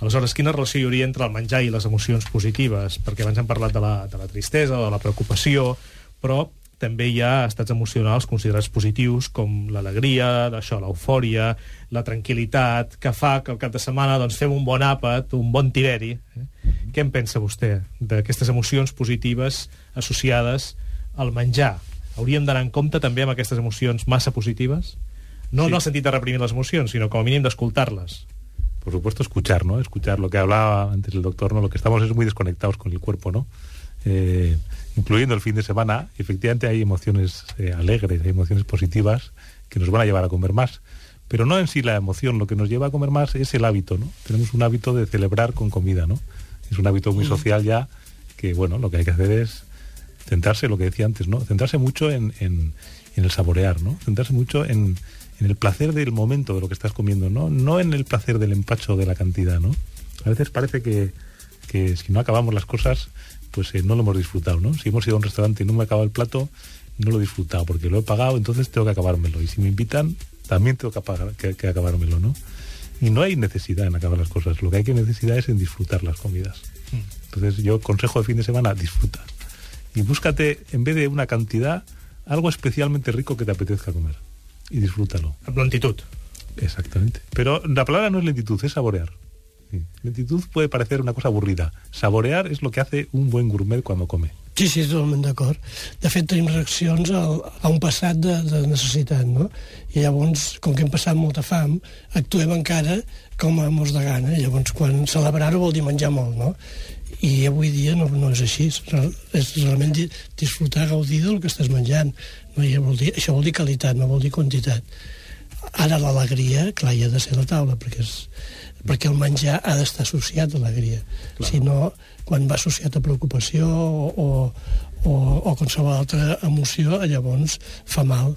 Aleshores, quina relació hi hauria entre el menjar i les emocions positives? Perquè abans hem parlat de la, de la tristesa, de la preocupació, però també hi ha estats emocionals considerats positius com l'alegria, això, l'eufòria, la tranquil·litat, que fa que al cap de setmana doncs, fem un bon àpat, un bon tiberi. Eh? Què en pensa vostè d'aquestes emocions positives associades al menjar? Hauríem d'anar en compte també amb aquestes emocions massa positives? No, sí. no el sentit de reprimir les emocions, sino como mínim d'escoltar-les. Por supuesto, escuchar, ¿no? Escuchar lo que hablaba antes el doctor, ¿no? Lo que estamos es muy desconectados con el cuerpo, ¿no? Eh, incluyendo el fin de semana, efectivamente hay emociones eh, alegres, hay emociones positivas que nos van a llevar a comer más. Pero no en sí la emoción, lo que nos lleva a comer más es el hábito, ¿no? Tenemos un hábito de celebrar con comida, ¿no? Es un hábito muy mm. social ya que, bueno, lo que hay que hacer es centrarse, lo que decía antes, ¿no? Centrarse mucho en, en, el saborear, ¿no? Centrarse mucho en, en, el placer del momento de lo que estás comiendo, ¿no? No en el placer del empacho de la cantidad, ¿no? A veces parece que, que si no acabamos las cosas, pues eh, no lo hemos disfrutado, ¿no? Si hemos ido a un restaurante y no me acaba el plato, no lo he disfrutado porque lo he pagado, entonces tengo que acabármelo. Y si me invitan, también tengo que, pagar, que, que acabármelo, ¿no? Y no hay necesidad en acabar las cosas, lo que hay que necesidad es en disfrutar las comidas. Mm. Entonces yo consejo de fin de semana, disfruta y búscate, en vez de una cantidad, algo especialmente rico que te apetezca comer. Y disfrútalo. Lentitud. Exactamente. Pero la palabra no es lentitud, es saborear. Sí. Lentitud puede parecer una cosa avorrida. Saborear és lo que hace un buen gourmet cuando come. Sí, sí, totalment d'acord. De fet, tenim reaccions al, a un passat de, de necessitat, no? I llavors, com que hem passat molta fam, actuem encara com a mos de gana. Llavors, quan celebrar-ho vol dir menjar molt, no? I avui dia no, no és així. És realment disfrutar, gaudir del que estàs menjant. No? I vol dir, això vol dir qualitat, no vol dir quantitat. Ara l'alegria, clar, hi ha de ser la taula perquè, és, perquè el menjar ha d'estar associat a l'alegria. Si no, quan va associat a preocupació o, o, o, o qualsevol altra emoció llavors fa mal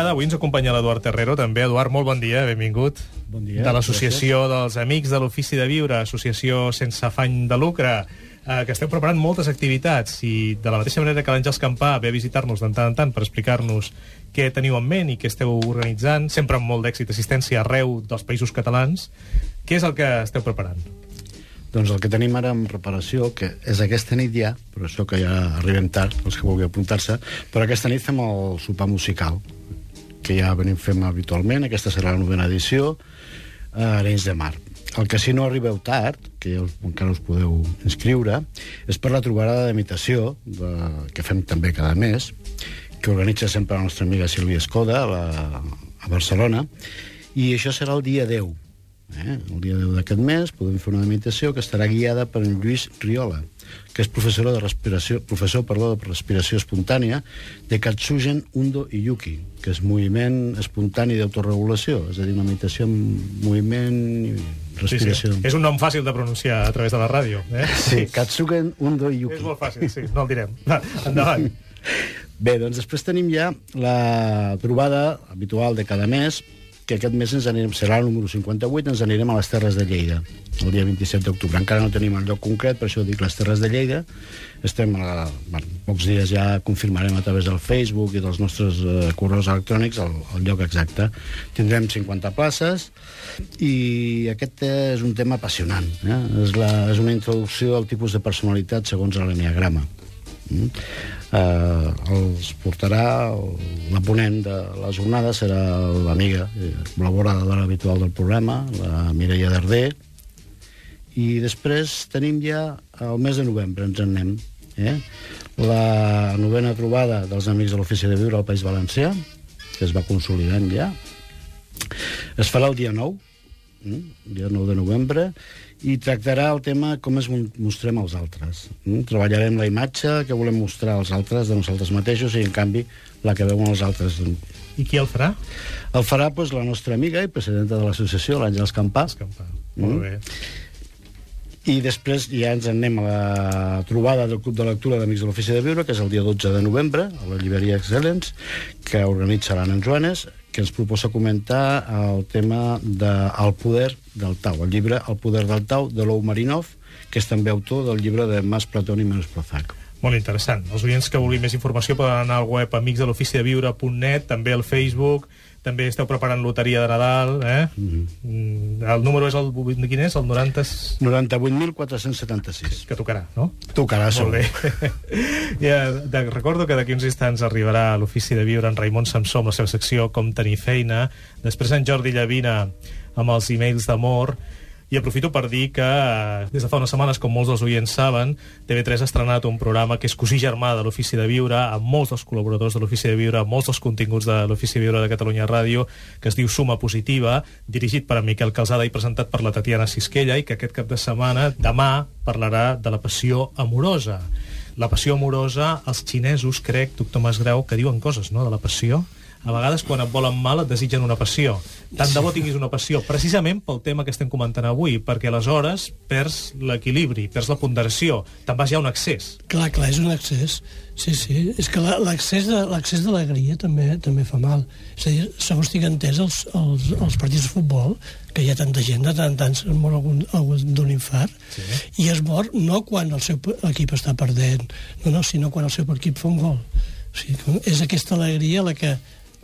ullada. Avui ens acompanya l'Eduard Terrero, també. Eduard, molt bon dia, benvingut. Bon dia. De l'Associació dels Amics de l'Ofici de Viure, associació sense afany de lucre, eh, que esteu preparant moltes activitats i de la mateixa manera que l'Àngels Campà ve a visitar-nos de tant en tant per explicar-nos què teniu en ment i què esteu organitzant, sempre amb molt d'èxit assistència arreu dels països catalans. Què és el que esteu preparant? Doncs el que tenim ara en preparació, que és aquesta nit ja, però això que ja arribem tard, els que vulgueu apuntar-se, però aquesta nit fem el sopar musical, que ja venim fent habitualment, aquesta serà la novena edició, a Arenys de Mar. El que si no arribeu tard, que ja encara us podeu inscriure, és per la trobada d'imitació, de, que fem també cada mes, que organitza sempre la nostra amiga Sílvia Escoda, a, la, a Barcelona, i això serà el dia 10. Eh? El dia 10 d'aquest mes podem fer una imitació que estarà guiada per en Lluís Riola, que és professor de respiració, professor perdó, de respiració espontània de Katsugen Undo i Yuki, que és moviment espontani d'autoregulació, és a dir, una meditació amb moviment i respiració. Sí, sí. És un nom fàcil de pronunciar a través de la ràdio. Eh? Sí, Katsugen Undo i Yuki. És molt fàcil, sí, no el direm. Va, endavant. Bé, doncs després tenim ja la trobada habitual de cada mes, que aquest mes ens anirem, serà el número 58, ens anirem a les Terres de Lleida, el dia 27 d'octubre. Encara no tenim el lloc concret, per això dic les Terres de Lleida. Estem a, bueno, pocs dies ja confirmarem a través del Facebook i dels nostres eh, correus electrònics el, el lloc exacte. Tindrem 50 places i aquest és un tema apassionant. Eh? És, la, és una introducció al tipus de personalitat segons l'enneagrama. Mm? Eh, els portarà la ponent de la jornada serà l'amiga eh, col·laboradora habitual del programa la Mireia Darder i després tenim ja el mes de novembre ens en anem Eh? La novena trobada dels Amics de l'Ofici de Viure al País Valencià, que es va consolidant ja. Es farà el dia 9, mm? dia 9 de novembre, i tractarà el tema com es mostrem als altres. Treballarem la imatge que volem mostrar als altres de nosaltres mateixos i, en canvi, la que veuen els altres. I qui el farà? El farà doncs, la nostra amiga i presidenta de l'associació, l'Àngels Campà, Escampar. Mm. Molt bé. i després ja ens en anem a la trobada del Club de Lectura d'Amics de l'Ofici de Viure, que és el dia 12 de novembre, a la llibreria Excellence, que organitza l'Anna Joanes, que ens proposa comentar el tema del de, poder del Tau, el llibre El poder del Tau, de Lou Marinov, que és també autor del llibre de Mas Platón i Menos Prozac. Molt interessant. Els oients que vulguin més informació poden anar al web amicsdeloficideviure.net, també al Facebook, també esteu preparant loteria de Nadal, eh? Mm El número és el... Quin és? El 90... 98.476. Que tocarà, no? Tocarà, Molt segur. bé. (laughs) ja, de, recordo que d'aquí uns instants arribarà a l'ofici de viure en Raimon Samsó amb la seva secció Com tenir feina. Després en Jordi Llavina amb els e-mails d'amor. I aprofito per dir que eh, des de fa unes setmanes, com molts dels oients saben, TV3 ha estrenat un programa que és cosí germà de l'Ofici de Viure, amb molts dels col·laboradors de l'Ofici de Viure, amb molts dels continguts de l'Ofici de Viure de Catalunya Ràdio, que es diu Suma Positiva, dirigit per en Miquel Calzada i presentat per la Tatiana Sisquella, i que aquest cap de setmana, demà, parlarà de la passió amorosa. La passió amorosa, els xinesos, crec, doctor Masgrau, que diuen coses, no?, de la passió. A vegades, quan et volen mal, et desitgen una passió. Tant de bo tinguis una passió, precisament pel tema que estem comentant avui, perquè aleshores perds l'equilibri, perds la ponderació, te'n vas ja a un excés. Clar, clar, és un excés. Sí, sí. És que l'accés d'alegria també també fa mal. És a dir, segons tinc entès, els, els, els partits de futbol, que hi ha tanta gent, de tant en tant se'n mor algun, algun d'un infart, sí. i es mor no quan el seu equip està perdent, no, no, sinó quan el seu equip fa un gol. O sigui, és aquesta alegria la que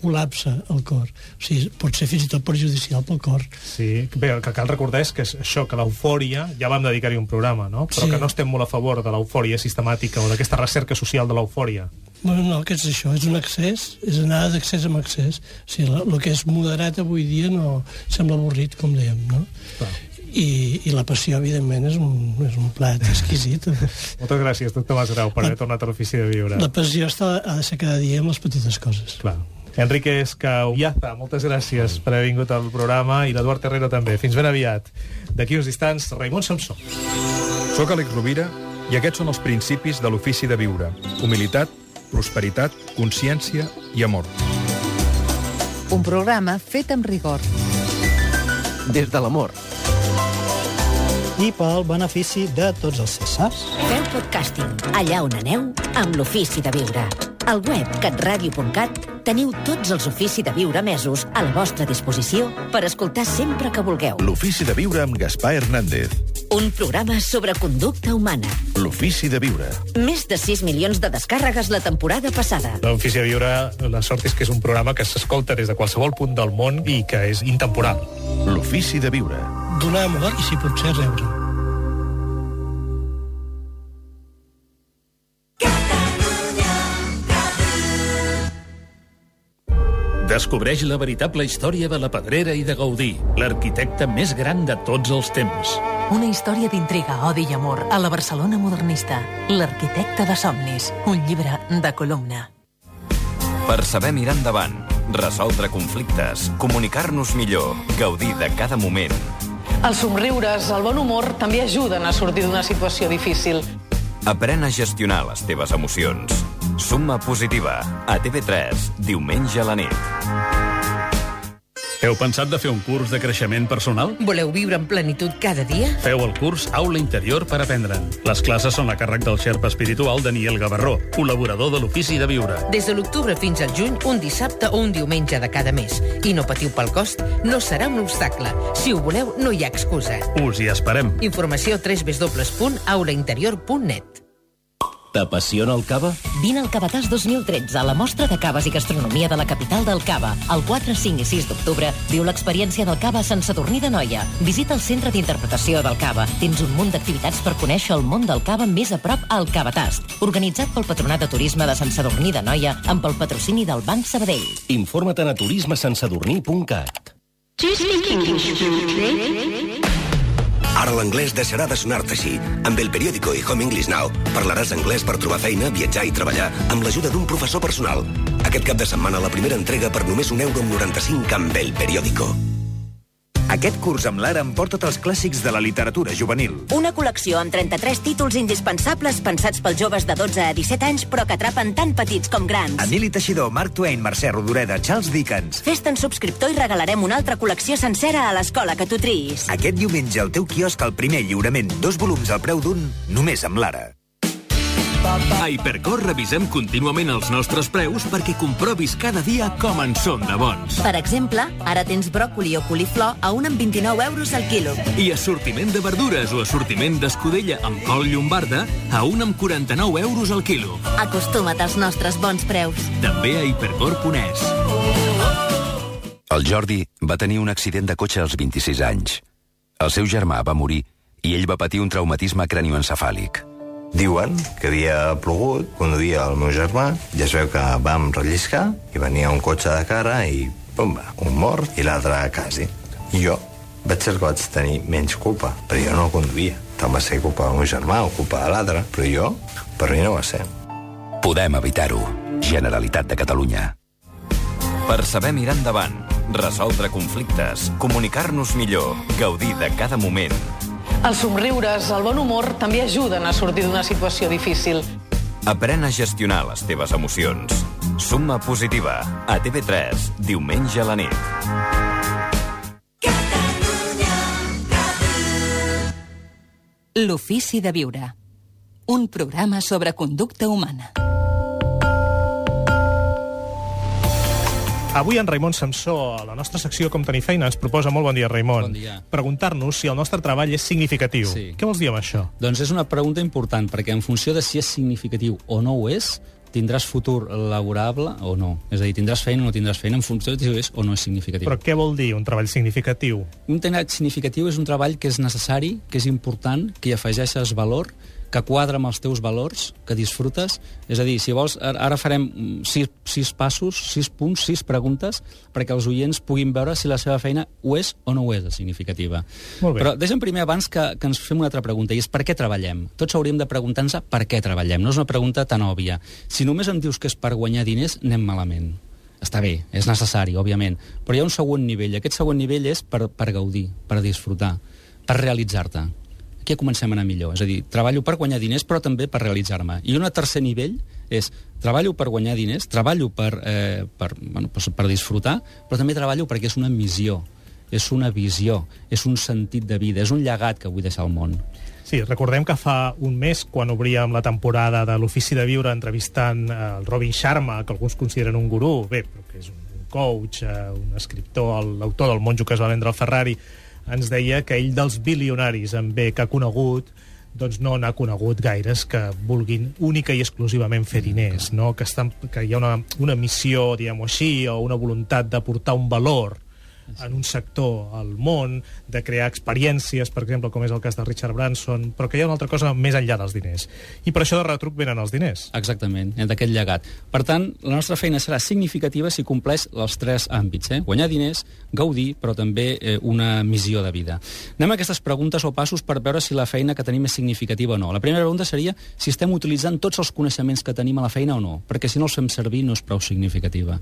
col·lapsa el cor. O sigui, pot ser fins i tot perjudicial pel cor. Sí, bé, el que cal recordar és que és això, que l'eufòria, ja vam dedicar-hi un programa, no? Però Sí. que no estem molt a favor de l'eufòria sistemàtica o d'aquesta recerca social de l'eufòria. Bueno, no, que és això, és un excés, és anar d'accés en excés. O sigui, el que és moderat avui dia no sembla avorrit, com dèiem, no? Clar. I, i la passió, evidentment, és un, és un plat (laughs) exquisit. Moltes gràcies, doctor Masgrau, per haver tornat a l'ofici de viure. La passió està, ha de ser cada dia amb les petites coses. Clar. Enrique Escauiaza, moltes gràcies per haver vingut al programa i l'Eduard Herrera també. Fins ben aviat. D'aquí uns instants, Raimon Samsó. Soc Àlex Rovira i aquests són els principis de l'ofici de viure. Humilitat, prosperitat, consciència i amor. Un programa fet amb rigor. des de l'amor. i pel benefici de tots els Cèsars. Feu podcasting allà on aneu amb l'ofici de viure. Al web catradio.cat teniu tots els ofici de viure mesos a la vostra disposició per escoltar sempre que vulgueu. L'ofici de viure amb Gaspar Hernández. Un programa sobre conducta humana. L'ofici de viure. Més de 6 milions de descàrregues la temporada passada. L'Ofici de Viure, la sort és que és un programa que s'escolta des de qualsevol punt del món i que és intemporal. L'ofici de viure. Donar amor i, si pot ser, rebre. Descobreix la veritable història de la Pedrera i de Gaudí, l'arquitecte més gran de tots els temps. Una història d'intriga, odi i amor a la Barcelona modernista. L'arquitecte de somnis. Un llibre de columna. Per saber mirar endavant, resoldre conflictes, comunicar-nos millor, gaudir de cada moment. Els somriures, el bon humor, també ajuden a sortir d'una situació difícil. Aprèn a gestionar les teves emocions. Suma positiva. A TV3, diumenge a la nit. Heu pensat de fer un curs de creixement personal? Voleu viure en plenitud cada dia? Feu el curs Aula Interior per aprendre'n. Les classes són a càrrec del xerpa espiritual Daniel Gavarró, col·laborador de l'Ofici de Viure. Des de l'octubre fins al juny, un dissabte o un diumenge de cada mes. I no patiu pel cost, no serà un obstacle. Si ho voleu, no hi ha excusa. Us hi esperem. Informació www.aulainterior.net T'apassiona el cava? Vine al Cavatàs 2013, a la mostra de caves i gastronomia de la capital del cava. El 4, 5 i 6 d'octubre viu l'experiència del cava a Sant Sadurní de Noia. Visita el centre d'interpretació del cava. Tens un munt d'activitats per conèixer el món del cava més a prop al Cavatàs. Organitzat pel Patronat de Turisme de Sant Sadurní de Noia amb el patrocini del Banc Sabadell. Informa't a turismesansadurní.cat. Ara l'anglès deixarà de sonar-te així. Amb el periòdico i Home English Now parlaràs anglès per trobar feina, viatjar i treballar amb l'ajuda d'un professor personal. Aquest cap de setmana la primera entrega per només un euro amb 95 amb el periòdico. Aquest curs amb l'Ara em porta els clàssics de la literatura juvenil. Una col·lecció amb 33 títols indispensables pensats pels joves de 12 a 17 anys, però que atrapen tant petits com grans. Emili Teixidor, Mark Twain, Mercè Rodoreda, Charles Dickens. Fes-te'n subscriptor i regalarem una altra col·lecció sencera a l'escola que tu triïs. Aquest diumenge al teu quiosc el primer lliurament, dos volums al preu d'un, només amb l'Ara. A Hipercor revisem contínuament els nostres preus perquè comprovis cada dia com en som de bons. Per exemple, ara tens bròcoli o coliflor a 1 amb 29 euros al quilo. I assortiment de verdures o assortiment d'escudella amb col llombarda a 1 amb 49 euros al quilo. Acostuma't als nostres bons preus. També a hipercor.es. El Jordi va tenir un accident de cotxe als 26 anys. El seu germà va morir i ell va patir un traumatisme cranioencefàlic. Diuen que havia plogut, conduïa el meu germà, i es veu que vam relliscar, i venia un cotxe de cara i, pumba, un mort i l'altre quasi. I jo vaig ser que vaig tenir menys culpa, però jo no el conduïa. Tant va ser culpa del meu germà o culpa de l'altre, però jo, per mi no va ser. Podem evitar-ho. Generalitat de Catalunya. Per saber mirar endavant, resoldre conflictes, comunicar-nos millor, gaudir de cada moment, Els somriures, el bon humor, també ajuden a sortir d'una situació difícil. Aprèn a gestionar les teves emocions. Summa positiva. A TV3, diumenge a la nit. L'ofici de viure. Un programa sobre conducta humana. Avui en Raimon Samsó, a la nostra secció Com tenir feina, ens proposa molt bon dia, Raimon. Bon dia. Preguntar-nos si el nostre treball és significatiu. Sí. Què vols dir amb això? Doncs és una pregunta important, perquè en funció de si és significatiu o no ho és, tindràs futur laborable o no. És a dir, tindràs feina o no tindràs feina en funció de si és o no és significatiu. Però què vol dir un treball significatiu? Un treball significatiu és un treball que és necessari, que és important, que hi afegeixes valor, que quadra amb els teus valors, que disfrutes. És a dir, si vols, ara farem mm, sis, sis passos, sis punts, sis preguntes, perquè els oients puguin veure si la seva feina ho és o no ho és de significativa. Molt bé. Però deixa'm primer, abans que, que ens fem una altra pregunta, i és per què treballem? Tots hauríem de preguntar-nos per què treballem. No és una pregunta tan òbvia. Si només em dius que és per guanyar diners, anem malament. Està bé, és necessari, òbviament, però hi ha un següent nivell. Aquest següent nivell és per, per gaudir, per disfrutar, per realitzar-te. Ja comencem a anar millor. És a dir, treballo per guanyar diners, però també per realitzar-me. I un tercer nivell és treballo per guanyar diners, treballo per, eh, per, bueno, per, per disfrutar, però també treballo perquè és una missió, és una visió, és un sentit de vida, és un llegat que vull deixar al món. Sí, recordem que fa un mes, quan obríem la temporada de l'Ofici de Viure entrevistant eh, el Robin Sharma, que alguns consideren un gurú, bé, però que és un coach, eh, un escriptor, l'autor del monjo que es va vendre al Ferrari, ens deia que ell dels bilionaris en bé que ha conegut doncs no n'ha conegut gaires que vulguin única i exclusivament fer diners, no? que, estan, que hi ha una, una missió, diguem-ho així, o una voluntat d'aportar un valor en un sector al món, de crear experiències, per exemple, com és el cas de Richard Branson, però que hi ha una altra cosa més enllà dels diners. I per això de retruc venen els diners. Exactament, d'aquest llegat. Per tant, la nostra feina serà significativa si compleix els tres àmbits. Eh? Guanyar diners, gaudir, però també eh, una missió de vida. Anem a aquestes preguntes o passos per veure si la feina que tenim és significativa o no. La primera pregunta seria si estem utilitzant tots els coneixements que tenim a la feina o no, perquè si no els fem servir no és prou significativa.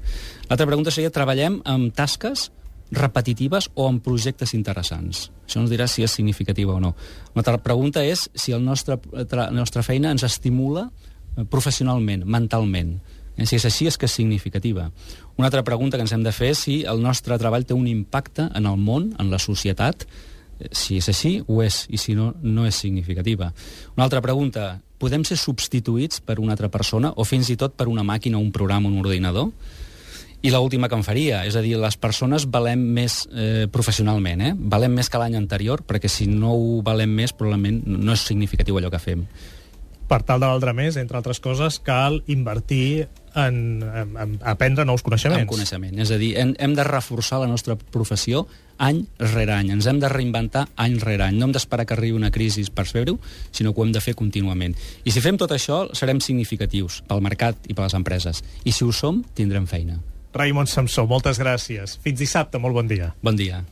L'altra pregunta seria, treballem amb tasques repetitives o en projectes interessants. Això ens dirà si és significativa o no. Una altra pregunta és si el nostre, la nostra feina ens estimula eh, professionalment, mentalment. Eh, Si és així, és que és significativa. Una altra pregunta que ens hem de fer és si el nostre treball té un impacte en el món, en la societat. Eh, Si és així, ho és, i si no, no és significativa. Una altra pregunta, podem ser substituïts per una altra persona o fins i tot per una màquina, un programa, un ordinador? I l'última que em faria, és a dir, les persones valem més eh, professionalment, eh? valem més que l'any anterior, perquè si no ho valem més, probablement no és significatiu allò que fem. Per tal de valdre més, entre altres coses, cal invertir en, en, en aprendre nous coneixements. En coneixement. És a dir, hem, hem de reforçar la nostra professió any rere any. Ens hem de reinventar any rere any. No hem d'esperar que arribi una crisi per fer-ho, sinó que ho hem de fer contínuament. I si fem tot això, serem significatius pel mercat i per les empreses. I si ho som, tindrem feina. Raimon Samsó, moltes gràcies. Fins dissabte, molt bon dia. Bon dia.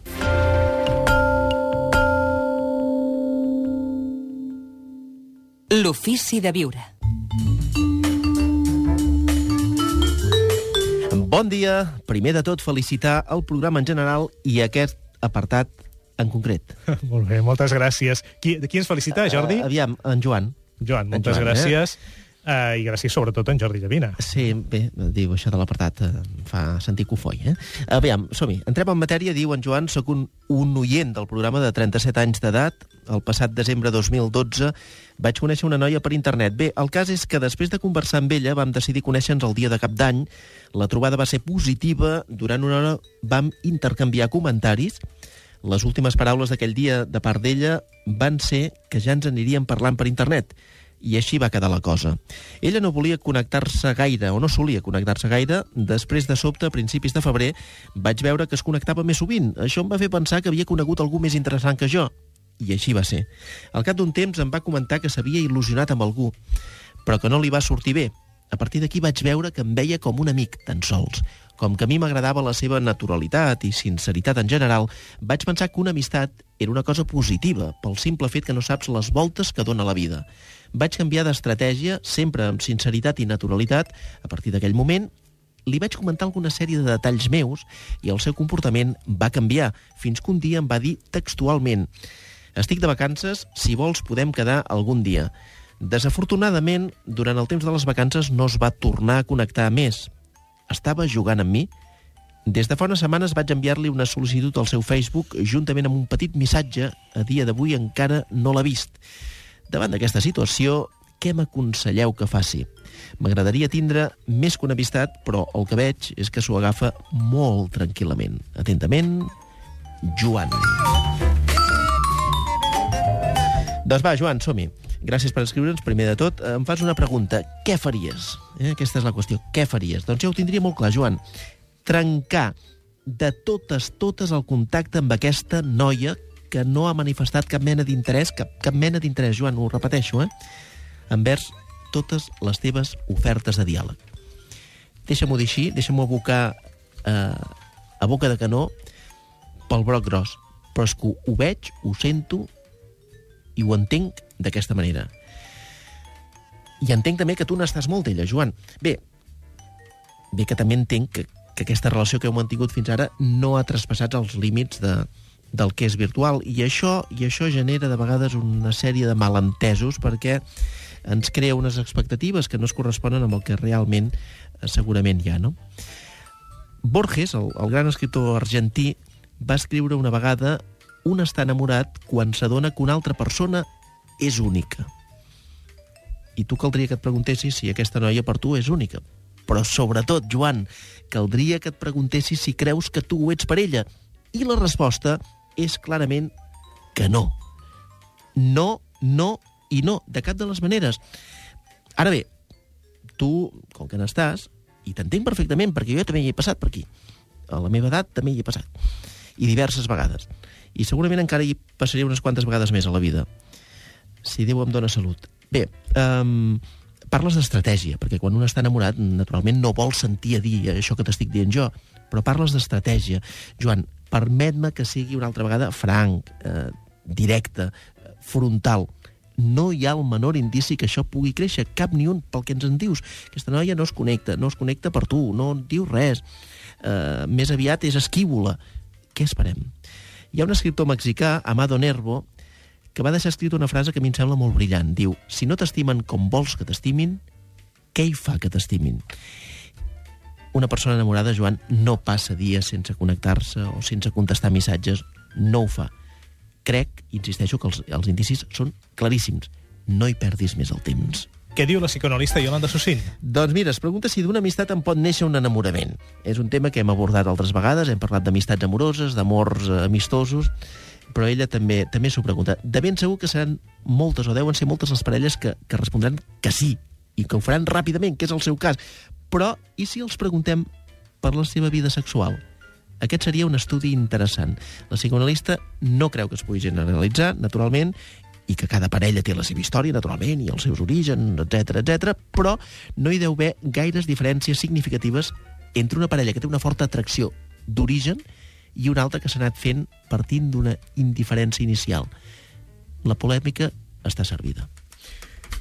L'ofici de viure. Bon dia. Primer de tot, felicitar el programa en general i aquest apartat en concret. (laughs) Molt bé, moltes gràcies. Qui, de qui ens felicita, Jordi? Uh, aviam, en Joan. Joan, En moltes Joan, eh? Uh, I gràcies sobretot a en Jordi Llavina. Sí, bé, diu això de l'apartat eh, fa sentir cofoi, eh? Aviam, som-hi. Entrem en matèria, diu en Joan, sóc un, un oient del programa de 37 anys d'edat. El passat desembre 2012 vaig conèixer una noia per internet. Bé, el cas és que després de conversar amb ella vam decidir conèixer-nos el dia de cap d'any. La trobada va ser positiva. Durant una hora vam intercanviar comentaris. Les últimes paraules d'aquell dia de part d'ella van ser que ja ens aniríem parlant per internet i així va quedar la cosa. Ella no volia connectar-se gaire, o no solia connectar-se gaire. Després de sobte, a principis de febrer, vaig veure que es connectava més sovint. Això em va fer pensar que havia conegut algú més interessant que jo. I així va ser. Al cap d'un temps em va comentar que s'havia il·lusionat amb algú, però que no li va sortir bé. A partir d'aquí vaig veure que em veia com un amic, tan sols. Com que a mi m'agradava la seva naturalitat i sinceritat en general, vaig pensar que una amistat era una cosa positiva, pel simple fet que no saps les voltes que dona la vida. Vaig canviar d'estratègia, sempre amb sinceritat i naturalitat. A partir d'aquell moment, li vaig comentar alguna sèrie de detalls meus i el seu comportament va canviar, fins que un dia em va dir textualment «Estic de vacances, si vols podem quedar algun dia». Desafortunadament, durant el temps de les vacances no es va tornar a connectar més. Estava jugant amb mi? Des de fa unes setmanes vaig enviar-li una sol·licitud al seu Facebook juntament amb un petit missatge. A dia d'avui encara no l'ha vist. Davant d'aquesta situació, què m'aconselleu que faci? M'agradaria tindre més que una amistat, però el que veig és que s'ho agafa molt tranquil·lament. Atentament, Joan. Doncs va, Joan, som-hi. Gràcies per escriure'ns. Primer de tot, em fas una pregunta. Què faries? Eh? Aquesta és la qüestió. Què faries? Doncs ja ho tindria molt clar, Joan. Trencar de totes, totes el contacte amb aquesta noia que no ha manifestat cap mena d'interès, cap, cap mena d'interès, Joan, ho repeteixo, eh? envers totes les teves ofertes de diàleg. Deixa-m'ho dir així, deixa-m'ho abocar eh, a boca de canó pel broc gros, però és que ho, veig, ho sento i ho entenc d'aquesta manera. I entenc també que tu n'estàs molt d'ella, Joan. Bé, bé que també entenc que, que aquesta relació que heu mantingut fins ara no ha traspassat els límits de, del que és virtual i això i això genera de vegades una sèrie de malentesos perquè ens crea unes expectatives que no es corresponen amb el que realment eh, segurament hi ha, no? Borges, el, el gran escriptor argentí, va escriure una vegada un està enamorat quan s'adona que una altra persona és única. I tu caldria que et preguntessis si aquesta noia per tu és única. Però sobretot, Joan, caldria que et preguntessis si creus que tu ho ets per ella. I la resposta és clarament que no. No, no i no, de cap de les maneres. Ara bé, tu, com que n'estàs, i t'entenc perfectament, perquè jo també hi he passat per aquí. A la meva edat també hi he passat. I diverses vegades. I segurament encara hi passaré unes quantes vegades més a la vida. Si Déu em dóna salut. Bé, um, parles d'estratègia, perquè quan un està enamorat, naturalment no vol sentir a dir això que t'estic dient jo, però parles d'estratègia. Joan, permet-me que sigui una altra vegada franc, eh, directe, eh, frontal. No hi ha el menor indici que això pugui créixer, cap ni un, pel que ens en dius. Aquesta noia no es connecta, no es connecta per tu, no diu res. Eh, més aviat és esquívola. Què esperem? Hi ha un escriptor mexicà, Amado Nervo, que va deixar escrita una frase que a mi em sembla molt brillant. Diu, si no t'estimen com vols que t'estimin, què hi fa que t'estimin? Una persona enamorada, Joan, no passa dies sense connectar-se o sense contestar missatges. No ho fa. Crec, insisteixo, que els, els indicis són claríssims. No hi perdis més el temps. Què diu la psicoanalista Yolanda Sussin? Doncs mira, es pregunta si d'una amistat en pot néixer un enamorament. És un tema que hem abordat altres vegades, hem parlat d'amistats amoroses, d'amors eh, amistosos, però ella també també s'ho pregunta. De ben segur que seran moltes, o deuen ser moltes les parelles que, que respondran que sí, i que ho faran ràpidament, que és el seu cas. Però, i si els preguntem per la seva vida sexual? Aquest seria un estudi interessant. La psicoanalista no creu que es pugui generalitzar, naturalment, i que cada parella té la seva història, naturalment, i els seus orígens, etc etc. però no hi deu haver gaires diferències significatives entre una parella que té una forta atracció d'origen i una altra que s'ha anat fent partint d'una indiferència inicial. La polèmica està servida.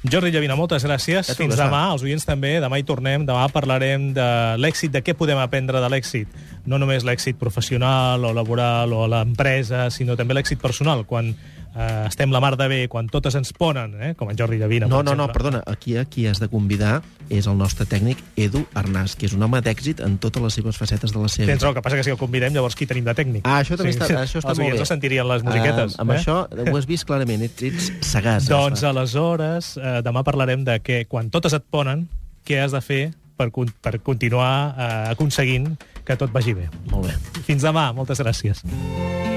Jordi Llavina, moltes gràcies. A tu, Fins demà. Els oients també. Demà hi tornem. Demà parlarem de l'èxit, de què podem aprendre de l'èxit. No només l'èxit professional o laboral o a l'empresa, sinó també l'èxit personal. Quan eh, estem la mar de bé, quan totes ens ponen, eh, com en Jordi Llavina, No, no, no, perdona. Aquí a qui has de convidar és el nostre tècnic Edu Arnàs, que és un home d'èxit en totes les seves facetes de la seva Tens raó, que passa que si el convidem, llavors qui tenim de tècnic? Ah, això també està, això està els molt bé. no sentirien les musiquetes. Ah, amb eh? això ho has vist clarament, ets, ets sagàs. Doncs aleshores, eh, demà parlarem de que quan totes et ponen, què has de fer per, per continuar eh, aconseguint que tot vagi bé. Molt bé. Fins demà, moltes gràcies. I